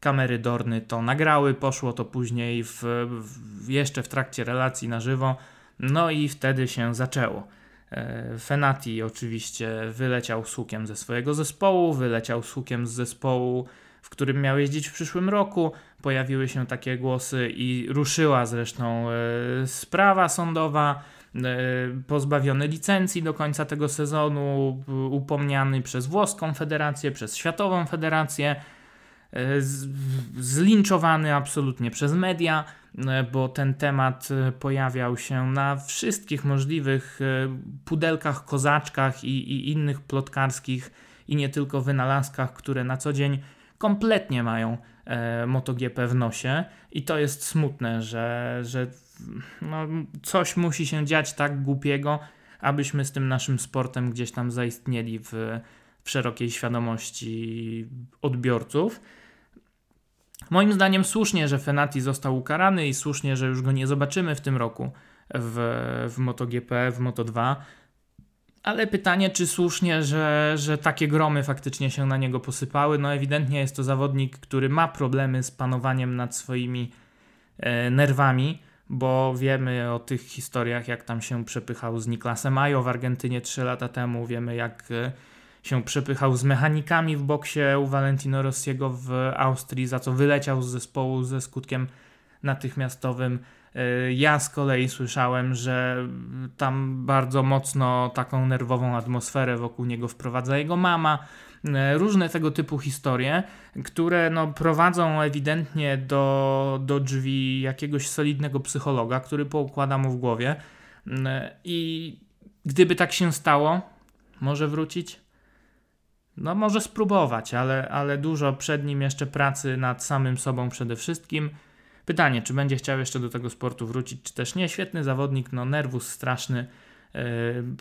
S1: kamery Dorny to nagrały, poszło to później w, w, jeszcze w trakcie relacji na żywo, no i wtedy się zaczęło. E, Fenati oczywiście wyleciał z hukiem ze swojego zespołu, wyleciał z hukiem z zespołu, w którym miał jeździć w przyszłym roku. Pojawiły się takie głosy i ruszyła zresztą e, sprawa sądowa E, pozbawiony licencji do końca tego sezonu, upomniany przez włoską federację, przez światową federację, e, zlinczowany absolutnie przez media, e, bo ten temat pojawiał się na wszystkich możliwych pudelkach, kozaczkach i, i innych plotkarskich i nie tylko wynalazkach, które na co dzień kompletnie mają MotoGP w nosie. I to jest smutne, że, że no, coś musi się dziać tak głupiego, abyśmy z tym naszym sportem gdzieś tam zaistnieli w, w szerokiej świadomości odbiorców. Moim zdaniem słusznie, że Fenati został ukarany i słusznie, że już go nie zobaczymy w tym roku w, w MotoGP, w Moto2. Ale pytanie, czy słusznie, że, że takie gromy faktycznie się na niego posypały? No ewidentnie jest to zawodnik, który ma problemy z panowaniem nad swoimi e, nerwami bo wiemy o tych historiach, jak tam się przepychał z Niklasem Majo w Argentynie 3 lata temu, wiemy jak e, się przepychał z mechanikami w boksie u Valentino Rossiego w Austrii, za co wyleciał z zespołu ze skutkiem natychmiastowym. E, ja z kolei słyszałem, że tam bardzo mocno taką nerwową atmosferę wokół niego wprowadza jego mama, różne tego typu historie, które no, prowadzą ewidentnie do, do drzwi jakiegoś solidnego psychologa, który poukłada mu w głowie. E, I gdyby tak się stało, może wrócić? No, może spróbować, ale, ale dużo przed nim jeszcze pracy nad samym sobą przede wszystkim. Pytanie, czy będzie chciał jeszcze do tego sportu wrócić, czy też nie. Świetny zawodnik, no nerwus straszny. Yy,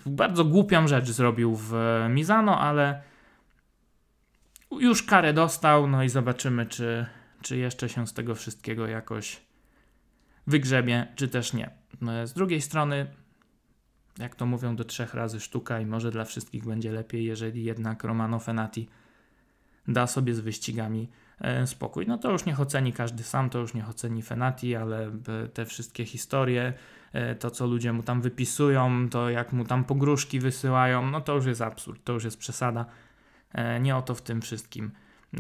S1: bardzo głupią rzecz zrobił w Mizano, ale już karę dostał, no i zobaczymy, czy, czy jeszcze się z tego wszystkiego jakoś wygrzebie, czy też nie. No, z drugiej strony, jak to mówią, do trzech razy sztuka i może dla wszystkich będzie lepiej, jeżeli jednak Romano Fenati da sobie z wyścigami e, spokój. No to już niech oceni każdy sam, to już niech oceni Fenati, ale te wszystkie historie, e, to co ludzie mu tam wypisują, to jak mu tam pogróżki wysyłają, no to już jest absurd, to już jest przesada. E, nie o to w tym wszystkim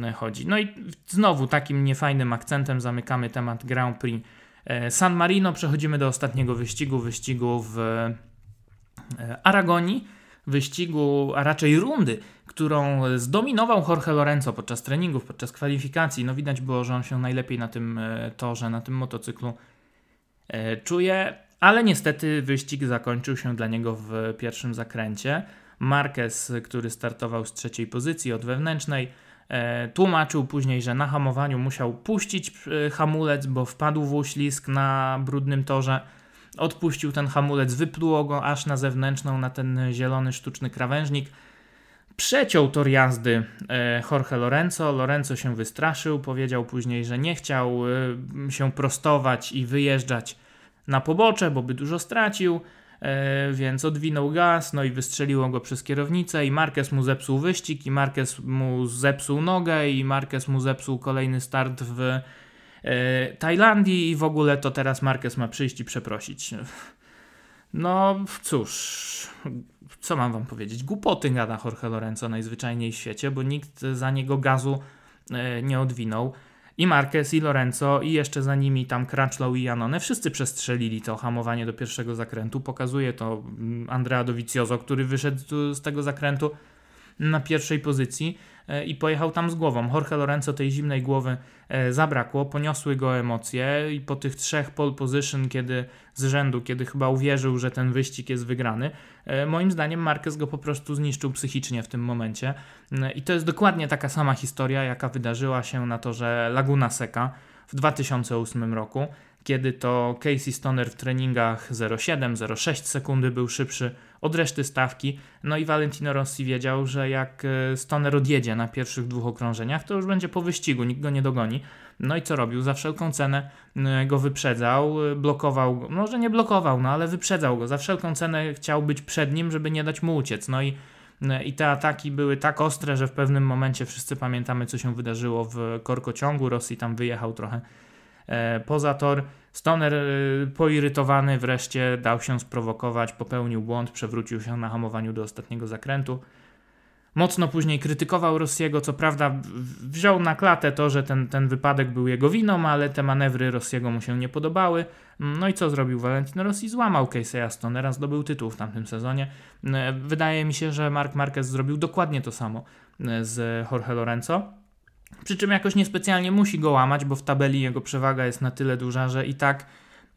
S1: e, chodzi. No i znowu takim niefajnym akcentem zamykamy temat Grand Prix e, San Marino. Przechodzimy do ostatniego wyścigu, wyścigu w Aragonii, wyścigu, a raczej rundy, którą zdominował Jorge Lorenzo podczas treningów, podczas kwalifikacji. No widać było, że on się najlepiej na tym torze, na tym motocyklu czuje, ale niestety wyścig zakończył się dla niego w pierwszym zakręcie. Marquez, który startował z trzeciej pozycji od wewnętrznej, e, tłumaczył później, że na hamowaniu musiał puścić e, hamulec, bo wpadł w uślizg na brudnym torze. Odpuścił ten hamulec, wypluło go aż na zewnętrzną, na ten zielony sztuczny krawężnik. Przeciął tor jazdy e, Jorge Lorenzo. Lorenzo się wystraszył, powiedział później, że nie chciał się prostować i wyjeżdżać na pobocze, bo by dużo stracił, więc odwinął gaz, no i wystrzeliło go przez kierownicę i Marquez mu zepsuł wyścig i Marquez mu zepsuł nogę i Marquez mu zepsuł kolejny start w Tajlandii i w ogóle to teraz Marquez ma przyjść i przeprosić. No cóż, co mam wam powiedzieć? Głupoty gada Jorge Lorenzo najzwyczajniej w świecie, bo nikt za niego gazu e, nie odwinął. I Marquez, i Lorenzo, i jeszcze za nimi tam Crutchlow i Janone, wszyscy przestrzelili to hamowanie do pierwszego zakrętu. Pokazuje to mm, Andrea Dovizioso, który wyszedł z tego zakrętu na pierwszej pozycji. E, i pojechał tam z głową. Jorge Lorenzo tej zimnej głowy e, zabrakło, poniosły go emocje i po tych trzech pole position, kiedy z rzędu, kiedy chyba uwierzył, że ten wyścig jest wygrany, e, moim zdaniem Marquez go po prostu zniszczył psychicznie w tym momencie. I to jest dokładnie taka sama historia, jaka wydarzyła się na torze Laguna Seca w 2008 roku, kiedy to Casey Stoner w treningach 0,7-0,6 sekundy był szybszy od reszty stawki. No i Valentino Rossi wiedział, że jak e, Stoner odjedzie na pierwszych dwóch okrążeniach, to już będzie po wyścigu, nikt go nie dogoni. No i co robił? Za wszelką cenę go wyprzedzał, e, blokował go, może nie blokował, no ale wyprzedzał go. Za wszelką cenę chciał być przed nim, żeby nie dać mu uciec. No i e, i te ataki były tak ostre, że w pewnym momencie wszyscy pamiętamy, co się wydarzyło w korkociągu. Rosji tam wyjechał trochę poza tor. Stoner y, poirytowany wreszcie dał się sprowokować, popełnił błąd, przewrócił się na hamowaniu do ostatniego zakrętu. Mocno później krytykował Rossiego, co prawda wziął na klatę to, że ten, ten wypadek był jego winą, ale te manewry Rossiego mu się nie podobały. No i co zrobił Valentino Rossi? Złamał Casey'a Stonera, zdobył tytuł w tamtym sezonie. Wydaje mi się, że Mark Marquez zrobił dokładnie to samo e, z Jorge Lorenzo. Przy czym jakoś niespecjalnie musi go łamać, bo w tabeli jego przewaga jest na tyle duża, że i tak,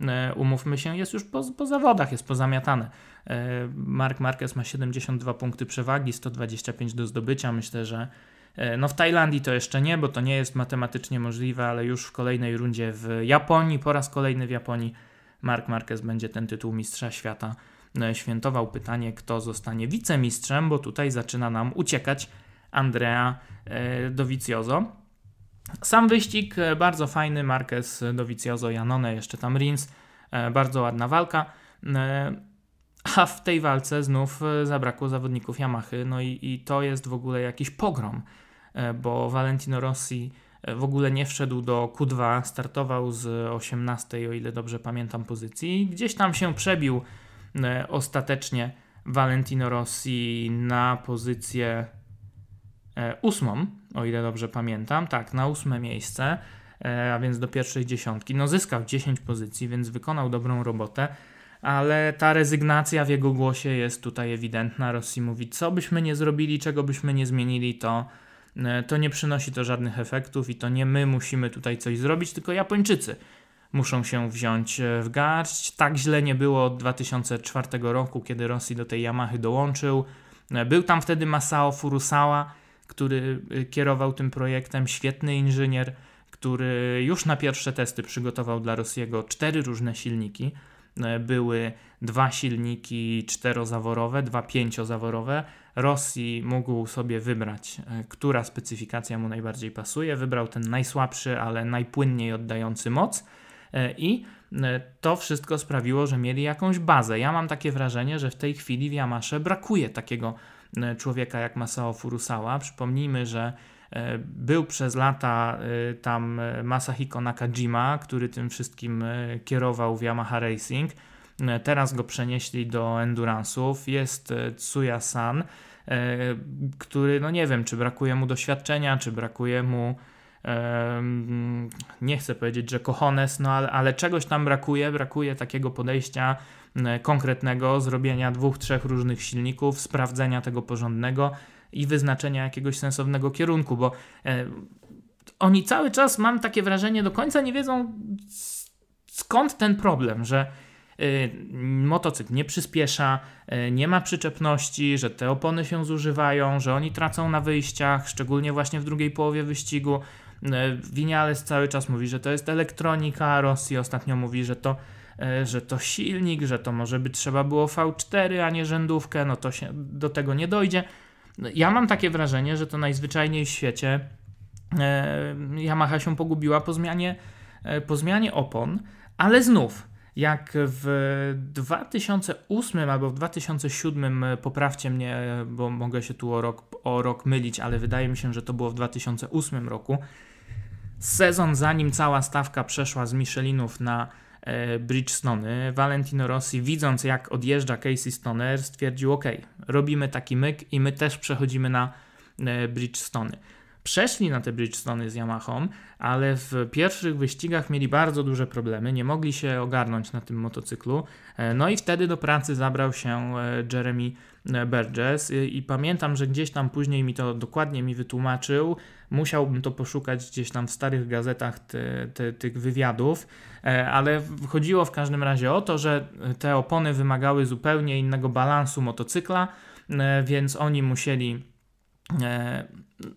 S1: e, umówmy się, jest już po, po zawodach, jest pozamiatane. E, Mark Marquez ma 72 punkty przewagi, 125 do zdobycia. Myślę, że e, no w Tajlandii to jeszcze nie, bo to nie jest matematycznie możliwe, ale już w kolejnej rundzie w Japonii, po raz kolejny w Japonii, Mark Marquez będzie ten tytuł Mistrza Świata świętował. Pytanie, kto zostanie wicemistrzem, bo tutaj zaczyna nam uciekać Andrea e, Dovizioso. Sam wyścig e, bardzo fajny, Marquez Dovizioso, Janone, jeszcze tam Rins, e, bardzo ładna walka. A w tej walce znów zabrakło zawodników Yamahy, no i, i to jest w ogóle jakiś pogrom, bo Valentino Rossi w ogóle nie wszedł do Q2, startował z 18, o ile dobrze pamiętam, pozycji. Gdzieś tam się przebił ostatecznie Valentino Rossi na pozycję ósmą, o ile dobrze pamiętam, tak, na ósme miejsce, e, a więc do pierwszej dziesiątki. No zyskał 10 pozycji, więc wykonał dobrą robotę, ale ta rezygnacja w jego głosie jest tutaj ewidentna. Rossi mówi, co byśmy nie zrobili, czego byśmy nie zmienili, to, e, to nie przynosi to żadnych efektów i to nie my musimy tutaj coś zrobić, tylko Japończycy muszą się wziąć w garść. Tak źle nie było od 2004 roku, kiedy Rossi do tej Yamahy dołączył. Był tam wtedy Masao Furusawa, który y, kierował tym projektem, świetny inżynier, który już na pierwsze testy przygotował dla Rosjego cztery różne silniki. E, były dwa silniki czterozaworowe, dwa pięciozaworowe. Rosji mógł sobie wybrać, e, która specyfikacja mu najbardziej pasuje. Wybrał ten najsłabszy, ale najpłynniej oddający moc e, i to wszystko sprawiło, że mieli jakąś bazę. Ja mam takie wrażenie, że w tej chwili w Yamasze brakuje takiego człowieka jak Masao Furusawa. Przypomnijmy, że e, był przez lata e, tam Masahiko Nakajima, który tym wszystkim kierował w Yamaha Racing. Teraz go przenieśli do Endurance'ów. Jest Tsuya San, który, no nie wiem, czy brakuje mu doświadczenia, czy brakuje mu nie chcę powiedzieć, że kochones, no ale, ale czegoś tam brakuje, brakuje takiego podejścia E, konkretnego, zrobienia dwóch, trzech różnych silników, sprawdzenia tego porządnego i wyznaczenia jakiegoś sensownego kierunku, bo e, oni cały czas, mam takie wrażenie, do końca nie wiedzą skąd ten problem, że y, motocykl nie przyspiesza, nie ma przyczepności, że te opony się zużywają, że oni tracą na wyjściach, szczególnie właśnie w drugiej połowie wyścigu. Winiales cały czas mówi, że to jest elektronika, Rosji ostatnio mówi, że to E, że to silnik, że to może by trzeba było V4, a nie rzędówkę, no to się do tego nie dojdzie. no, ja mam takie wrażenie, że to najzwyczajniej w świecie e, Yamaha się pogubiła po zmianie, e, po zmianie opon, ale znów jak w 2008 albo w 2007, poprawcie mnie, bo mogę się tu o rok, o rok mylić, ale wydaje mi się, że to było w 2008 roku. Sezon zanim cała stawka przeszła z Michelinów na e, Bridgestone, Valentino Rossi, widząc jak odjeżdża Casey Stoner, stwierdził: OK, robimy taki myk i my też przechodzimy na e, Bridgestone przeszli na te Bridgestone z Yamahą, ale w pierwszych wyścigach mieli bardzo duże problemy, nie mogli się ogarnąć na tym motocyklu. E, no i wtedy do pracy zabrał się Jeremy Burgess i pamiętam, że gdzieś tam później mi to dokładnie mi wytłumaczył. Musiałbym to poszukać gdzieś tam w starych gazetach te, te, tych wywiadów, ale chodziło w każdym razie o to, że te opony wymagały zupełnie innego balansu motocykla, więc oni musieli E,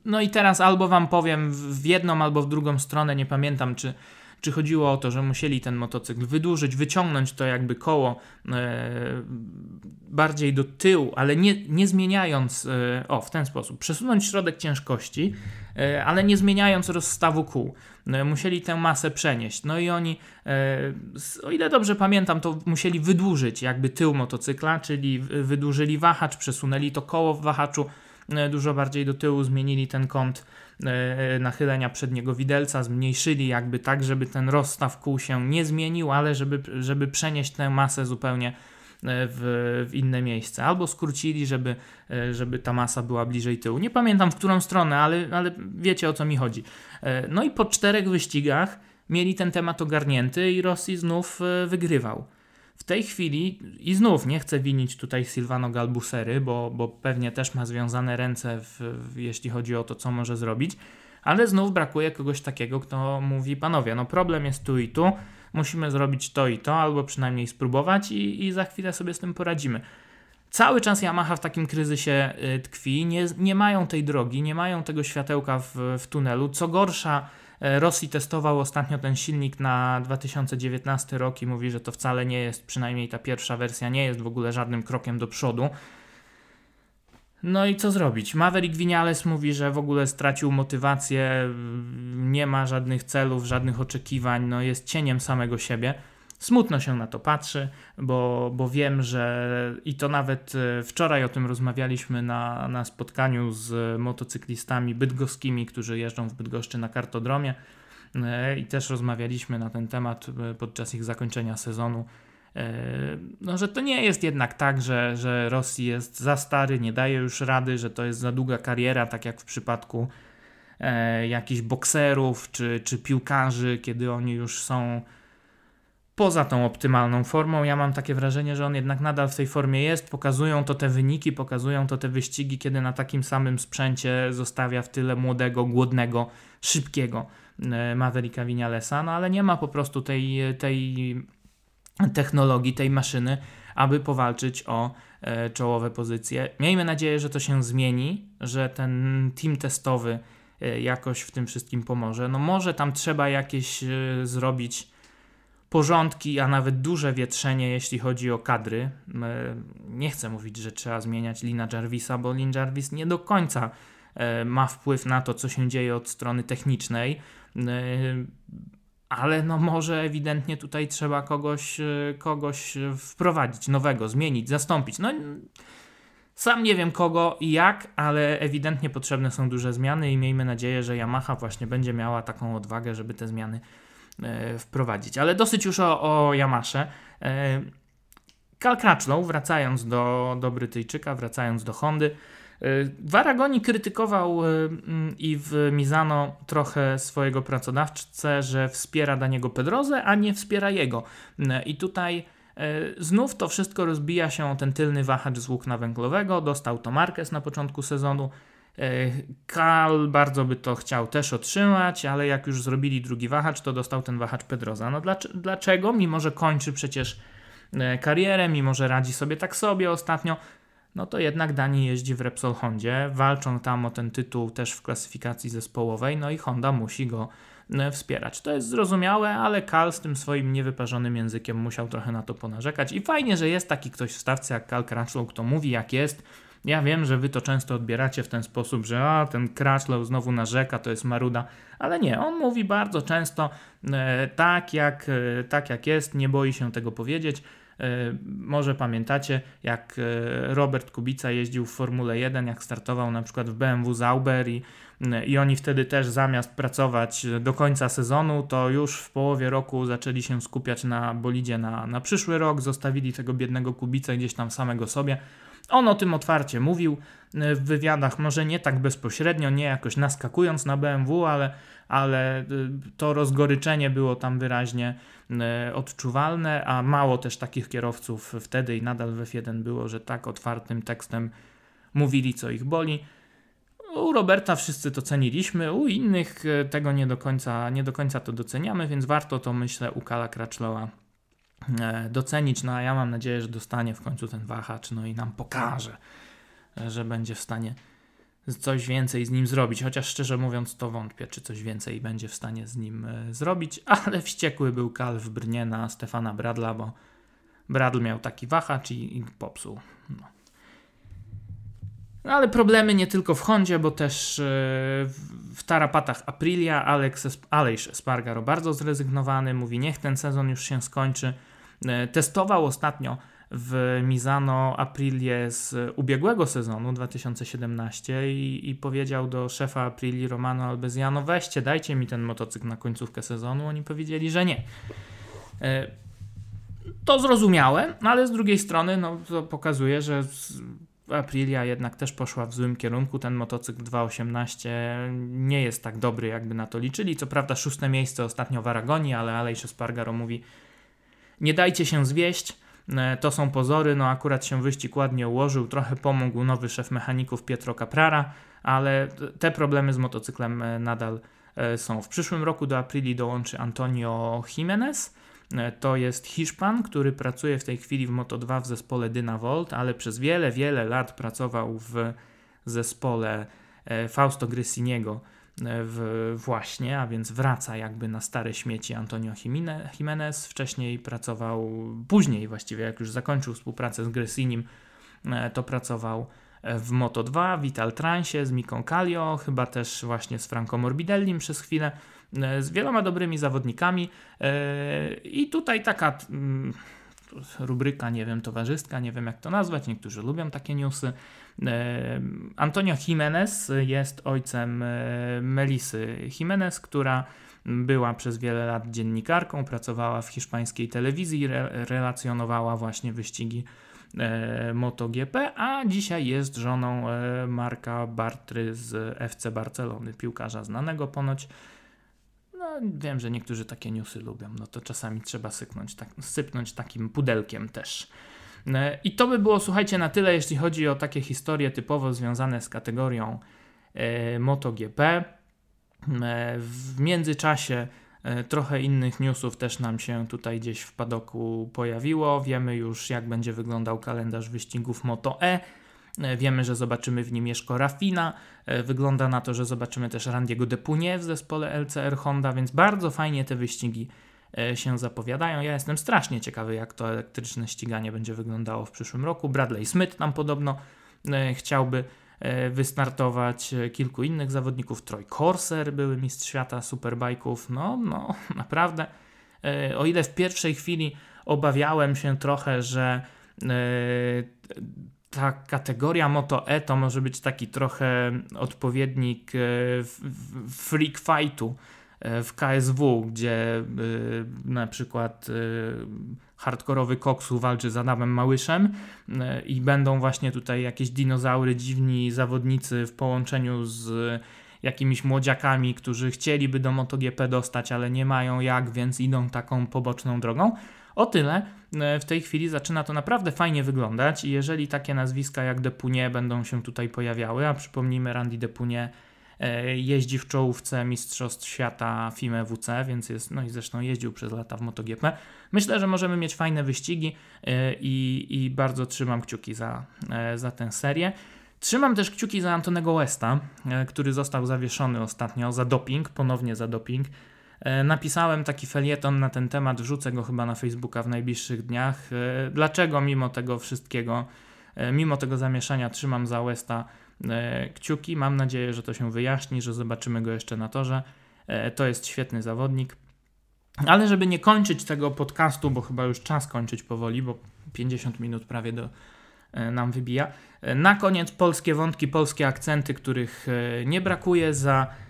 S1: no i teraz albo wam powiem w jedną, albo w drugą stronę, nie pamiętam czy, czy chodziło o to, że musieli ten motocykl wydłużyć, wyciągnąć to jakby koło e, bardziej do tyłu, ale nie, nie zmieniając, e, o w ten sposób, przesunąć środek ciężkości, e, ale nie zmieniając rozstawu kół. Musieli tę masę przenieść. No i oni, o ile dobrze pamiętam, to musieli wydłużyć jakby tył motocykla, czyli wydłużyli wahacz, przesunęli to koło w wahaczu dużo bardziej do tyłu, zmienili ten kąt nachylenia przedniego widelca, zmniejszyli jakby tak, żeby ten rozstaw kół się nie zmienił, ale żeby, żeby przenieść tę masę zupełnie e, w, w, inne miejsce. Albo skrócili, żeby, żeby ta masa była bliżej tyłu. Nie pamiętam w którą stronę, ale, ale wiecie o co mi chodzi. No i po czterech wyścigach mieli ten temat ogarnięty i Rossi znów wygrywał. W tej chwili, i znów nie chcę winić tutaj Silvano Galbusery, bo, bo pewnie też ma związane ręce, w, w, jeśli chodzi o to, co może zrobić, ale znów brakuje kogoś takiego, kto mówi: Panowie, no problem jest tu i tu, musimy zrobić to i to, albo przynajmniej spróbować, i, i za chwilę sobie z tym poradzimy. Cały czas Yamaha w takim kryzysie y, tkwi, nie, nie mają tej drogi, nie mają tego światełka w, w tunelu. Co gorsza, Rosji testował ostatnio ten silnik na 2019 rok i mówi, że to wcale nie jest, przynajmniej ta pierwsza wersja nie jest w ogóle żadnym krokiem do przodu. No i co zrobić? Maverick Vinales mówi, że w ogóle stracił motywację, nie ma żadnych celów, żadnych oczekiwań, no jest cieniem samego siebie. Smutno się na to patrzy, bo, bo wiem, że i to nawet e, wczoraj o tym rozmawialiśmy na, na spotkaniu z motocyklistami bydgoskimi, którzy jeżdżą w Bydgoszczy na kartodromie e, i też rozmawialiśmy na ten temat e, podczas ich zakończenia sezonu. No, że to nie jest jednak tak, że, że Rosji jest za stary, nie daje już rady, że to jest za długa kariera, tak jak w przypadku e, jakichś bokserów czy, czy piłkarzy, kiedy oni już są poza tą optymalną formą. Ja mam takie wrażenie, że on jednak nadal w tej formie jest. Pokazują to te wyniki, pokazują to te wyścigi, kiedy na takim samym sprzęcie zostawia w tyle młodego, głodnego, szybkiego e, Mavericka Vinalesa, no ale nie ma po prostu tej, tej technologii, tej maszyny, aby powalczyć o e, czołowe pozycje. Miejmy nadzieję, że to się zmieni, że ten team testowy e, jakoś w tym wszystkim pomoże. No może tam trzeba jakieś zrobić porządki, a nawet duże wietrzenie, jeśli chodzi o kadry. Nie chcę mówić, że trzeba zmieniać Lina Jarvisa, bo Lin Jarvis nie do końca e, ma wpływ na to, co się dzieje od strony technicznej. Ale no może ewidentnie tutaj trzeba kogoś, e, kogoś wprowadzić, nowego, zmienić, zastąpić. No sam nie wiem kogo i jak, ale ewidentnie potrzebne są duże zmiany i miejmy nadzieję, że Yamaha właśnie będzie miała taką odwagę, żeby te zmiany wprowadzić. Ale dosyć już o, o Yamasze. E, Cal Crutchlow, wracając do, do Brytyjczyka, wracając do Hondy, e, w Aragoni krytykował i w Mizano trochę swojego pracodawcę, że wspiera Daniego Pedrozę, a nie wspiera jego. I tutaj znów to wszystko rozbija się o ten tylny wahacz z włókna węglowego. Dostał to Marquez na początku sezonu. E, Kal bardzo by to chciał też otrzymać, ale jak już zrobili drugi wahacz, to dostał ten wahacz Pedroza. No dlaczego? Mimo, że kończy przecież e, karierę, mimo, że radzi sobie tak sobie ostatnio, no to jednak Dani jeździ w Repsol Hondzie, walczą tam o ten tytuł też w klasyfikacji zespołowej, no i Honda musi go e, wspierać. To jest zrozumiałe, ale Kal z tym swoim niewyparzonym językiem musiał trochę na to ponarzekać i fajnie, że jest taki ktoś w stawce jak Kal Crutchlow, kto mówi jak jest, Ja wiem, że wy to często odbieracie w ten sposób, że a, ten Crashlow znowu narzeka, to jest maruda, ale nie, on mówi bardzo często e, tak, jak, e, tak jak jest, nie boi się tego powiedzieć. E, może pamiętacie, jak e, Robert Kubica jeździł w Formule 1, jak startował na przykład w BMW Zauber i, i oni wtedy też zamiast pracować do końca sezonu, to już w połowie roku zaczęli się skupiać na bolidzie na, na przyszły rok, zostawili tego biednego Kubicę gdzieś tam samego sobie. On o tym otwarcie mówił e, w wywiadach, może nie tak bezpośrednio, nie jakoś naskakując na BMW, ale, ale to rozgoryczenie było tam wyraźnie E, odczuwalne, a mało też takich kierowców wtedy i nadal w F1 było, że tak otwartym tekstem mówili, co ich boli. U Roberta wszyscy to ceniliśmy, u innych e, tego nie do końca, nie do końca to doceniamy, więc warto to myślę u Kala Crutchlowa e, docenić. No a ja mam nadzieję, że dostanie w końcu ten wahacz, no i nam pokaże, że będzie w stanie coś więcej z nim zrobić, chociaż szczerze mówiąc to wątpię, czy coś więcej będzie w stanie z nim e, zrobić, ale wściekły był Kal w Brnie na Stefana Bradla, bo Bradl miał taki wahacz i, i popsuł. No. no. ale problemy nie tylko w Hondzie, bo też e, w tarapatach Aprilia Alex, Aleix Spargaro bardzo zrezygnowany, mówi niech ten sezon już się skończy. E, testował ostatnio w Mizano Aprilie z ubiegłego sezonu 2017 i, i powiedział do szefa Aprilii Romano Albeziano weźcie, dajcie mi ten motocykl na końcówkę sezonu. Oni powiedzieli, że nie. E, to zrozumiałe, ale z drugiej strony no, to pokazuje, że Aprilia jednak też poszła w złym kierunku. Ten motocykl 2.18 nie jest tak dobry, jakby na to liczyli. Co prawda szóste miejsce ostatnio w Aragonii, ale Aleix Spargaro mówi nie dajcie się zwieść, E, to są pozory, no akurat się wyścig ładnie ułożył, trochę pomógł nowy szef mechaników Pietro Caprara, ale te problemy z motocyklem e, nadal e, są. W przyszłym roku do Aprili dołączy Antonio Jimenez. To jest Hiszpan, który pracuje w tej chwili w Moto2 w zespole Dynavolt, ale przez wiele, wiele lat pracował w zespole Fausto Grissiniego w, właśnie, a więc wraca jakby na stare śmieci Antonio Jimenez. Wcześniej pracował, później właściwie, jak już zakończył współpracę z Gressinim, e, to pracował e, w Moto2, Vital Transie, z Miką Kallio, chyba też właśnie z Franco Morbidellim przez chwilę, e, z wieloma dobrymi zawodnikami. I tutaj taka mm, rubryka, nie wiem, towarzystka, nie wiem jak to nazwać, niektórzy lubią takie newsy. E, Antonio Jimenez jest ojcem e, Melisy Jimenez, która była przez wiele lat dziennikarką, pracowała w hiszpańskiej telewizji, re relacjonowała właśnie wyścigi e, MotoGP, a dzisiaj jest żoną Marka Bartry z FC Barcelony, piłkarza znanego ponoć. No, wiem, że niektórzy takie newsy lubią, no to czasami trzeba sypnąć, tak, sypnąć takim pudelkiem też. E, I to by było, słuchajcie, na tyle, jeśli chodzi o takie historie typowo związane z kategorią e, MotoGP. E, w międzyczasie e, trochę innych newsów też nam się tutaj gdzieś w padoku pojawiło. Wiemy już, jak będzie wyglądał kalendarz wyścigów Moto E. e wiemy, że zobaczymy w nim Mieszko Rafina. E, wygląda na to, że zobaczymy też Randiego Depunie w zespole LCR Honda, więc bardzo fajnie te wyścigi E, się zapowiadają. Ja jestem strasznie ciekawy, jak to elektryczne ściganie będzie wyglądało w przyszłym roku. Bradley Smith nam podobno chciałby wystartować kilku innych zawodników. Troy Corser, były mistrz świata superbajków. No, no, naprawdę. O ile w pierwszej chwili obawiałem się trochę, że ta kategoria Moto E to może być taki trochę odpowiednik freak fightu E, w KSW, gdzie y, na przykład hardkorowy koksu walczy z Adamem Małyszem i będą właśnie tutaj jakieś dinozaury, dziwni zawodnicy w połączeniu z jakimiś młodziakami, którzy chcieliby do MotoGP dostać, ale nie mają jak, więc idą taką poboczną drogą. O tyle w tej chwili zaczyna to naprawdę fajnie wyglądać i jeżeli takie nazwiska jak Depunie będą się tutaj pojawiały, a przypomnijmy Randy Depunie E, jeździ w czołówce Mistrzostw Świata FIME WC, więc jest, no i zresztą jeździł przez lata w MotoGP. Myślę, że możemy mieć fajne wyścigi e, i, i bardzo trzymam kciuki za, e, za tę serię. Trzymam też kciuki za Antonego Westa, który został zawieszony ostatnio za doping, ponownie za doping. Napisałem taki felieton na ten temat, wrzucę go chyba na Facebooka w najbliższych dniach. Dlaczego mimo tego wszystkiego mimo tego zamieszania trzymam za Westa kciuki. Mam nadzieję, że to się wyjaśni, że zobaczymy go jeszcze na torze. To jest świetny zawodnik. Ale żeby nie kończyć tego podcastu, bo chyba już czas kończyć powoli, bo 50 minut prawie do, nam wybija. Na koniec polskie wątki, polskie akcenty, których nie brakuje. Za E,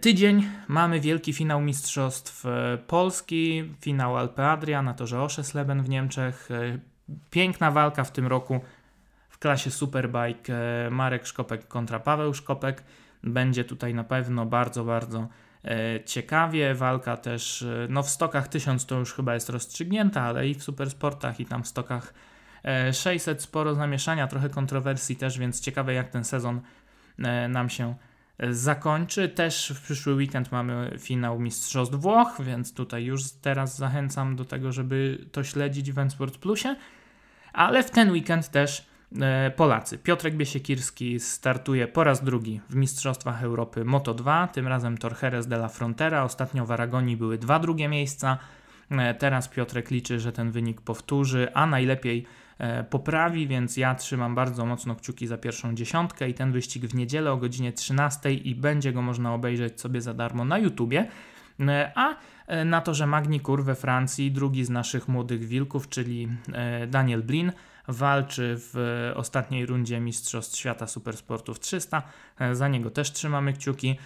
S1: tydzień mamy wielki finał Mistrzostw e, Polski, finał Alpe Adria na torze Oszesleben w Niemczech. E, piękna walka w tym roku w klasie Superbike Marek Szkopek kontra Paweł Szkopek. Będzie tutaj na pewno bardzo, bardzo ciekawie. Walka też no w stokach 1000 to już chyba jest rozstrzygnięta, ale i w supersportach i tam w stokach 600 sporo zamieszania, trochę kontrowersji też, więc ciekawe jak ten sezon nam się zakończy. Też w przyszły weekend mamy finał Mistrzostw Włoch, więc tutaj już teraz zachęcam do tego, żeby to śledzić w Ensport Plusie. Ale w ten weekend też e, Polacy. Piotrek Biesiekirski startuje po raz drugi w Mistrzostwach Europy Moto 2, tym razem Torheres de la Frontera. Ostatnio w Aragonii były dwa drugie miejsca. E, teraz Piotrek liczy, że ten wynik powtórzy, a najlepiej poprawi, więc ja trzymam bardzo mocno kciuki za pierwszą dziesiątkę i ten wyścig w niedzielę o godzinie 13 i będzie go można obejrzeć sobie za darmo na YouTubie. E, a e, na to, że Magni we Francji, drugi z naszych młodych wilków, czyli Daniel Blin, walczy w ostatniej rundzie Mistrzostw Świata Supersportów 300. Za niego też trzymamy kciuki.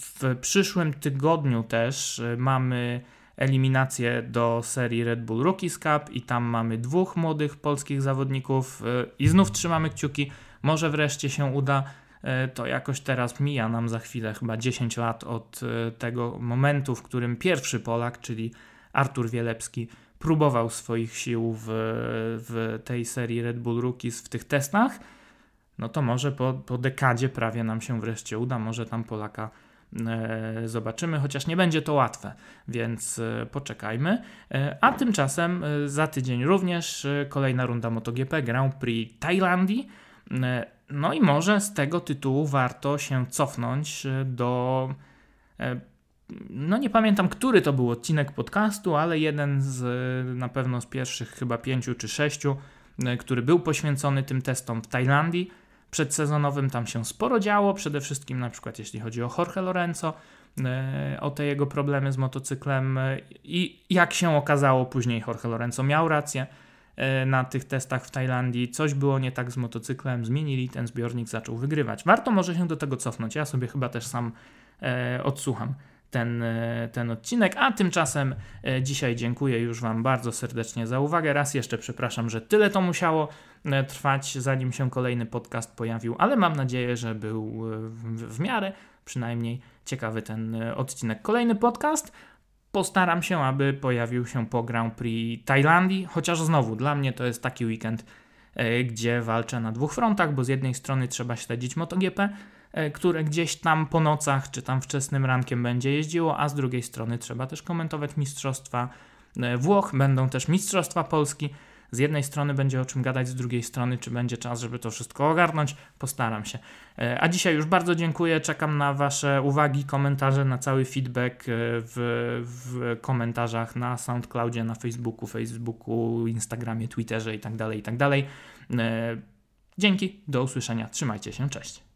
S1: W przyszłym tygodniu też mamy eliminację do serii Red Bull Rookies Cup i tam mamy dwóch młodych polskich zawodników y, i znów trzymamy kciuki, może wreszcie się uda. Y, to jakoś teraz mija nam za chwilę chyba 10 lat od y, tego momentu, w którym pierwszy Polak, czyli Artur Wielepski, próbował swoich sił w, w tej serii Red Bull Rookies w tych testach. No to może po, po dekadzie prawie nam się wreszcie uda, może tam Polaka zobaczymy, chociaż nie będzie to łatwe, więc e, poczekajmy. E, a tymczasem za tydzień również kolejna runda MotoGP Grand Prix Tajlandii. No i może z tego tytułu warto się cofnąć do. No nie pamiętam, który to był odcinek podcastu, ale jeden z na pewno z pierwszych chyba pięciu czy sześciu, który był poświęcony tym testom w Tajlandii przedsezonowym tam się sporo działo, przede wszystkim na przykład jeśli chodzi o Jorge Lorenzo, e, o te jego problemy z motocyklem e, i jak się okazało później Jorge Lorenzo miał rację e, na tych testach w Tajlandii, coś było nie tak z motocyklem, zmienili ten zbiornik, zaczął wygrywać. Warto może się do tego cofnąć, ja sobie chyba też sam odsłucham ten, ten odcinek. A tymczasem dzisiaj dziękuję już Wam bardzo serdecznie za uwagę. Raz jeszcze przepraszam, że tyle to musiało trwać, zanim się kolejny podcast pojawił, ale mam nadzieję, że był w, w miarę przynajmniej ciekawy ten odcinek. Kolejny podcast. Postaram się, aby pojawił się po Grand Prix Tajlandii, chociaż znowu dla mnie to jest taki weekend, gdzie walczę na dwóch frontach, bo z jednej strony trzeba śledzić MotoGP, E, które gdzieś tam po nocach czy tam wczesnym rankiem będzie jeździło, a z drugiej strony trzeba też komentować mistrzostwa e, Włoch, będą też mistrzostwa Polski. Z jednej strony będzie o czym gadać, z drugiej strony, czy będzie czas, żeby to wszystko ogarnąć, postaram się. E, a dzisiaj już bardzo dziękuję, czekam na Wasze uwagi, komentarze, na cały feedback w, w komentarzach na SoundCloudzie, na Facebooku, Facebooku, Instagramie, Twitterze itd., tak itd. Tak Dzięki, do usłyszenia, trzymajcie się, cześć.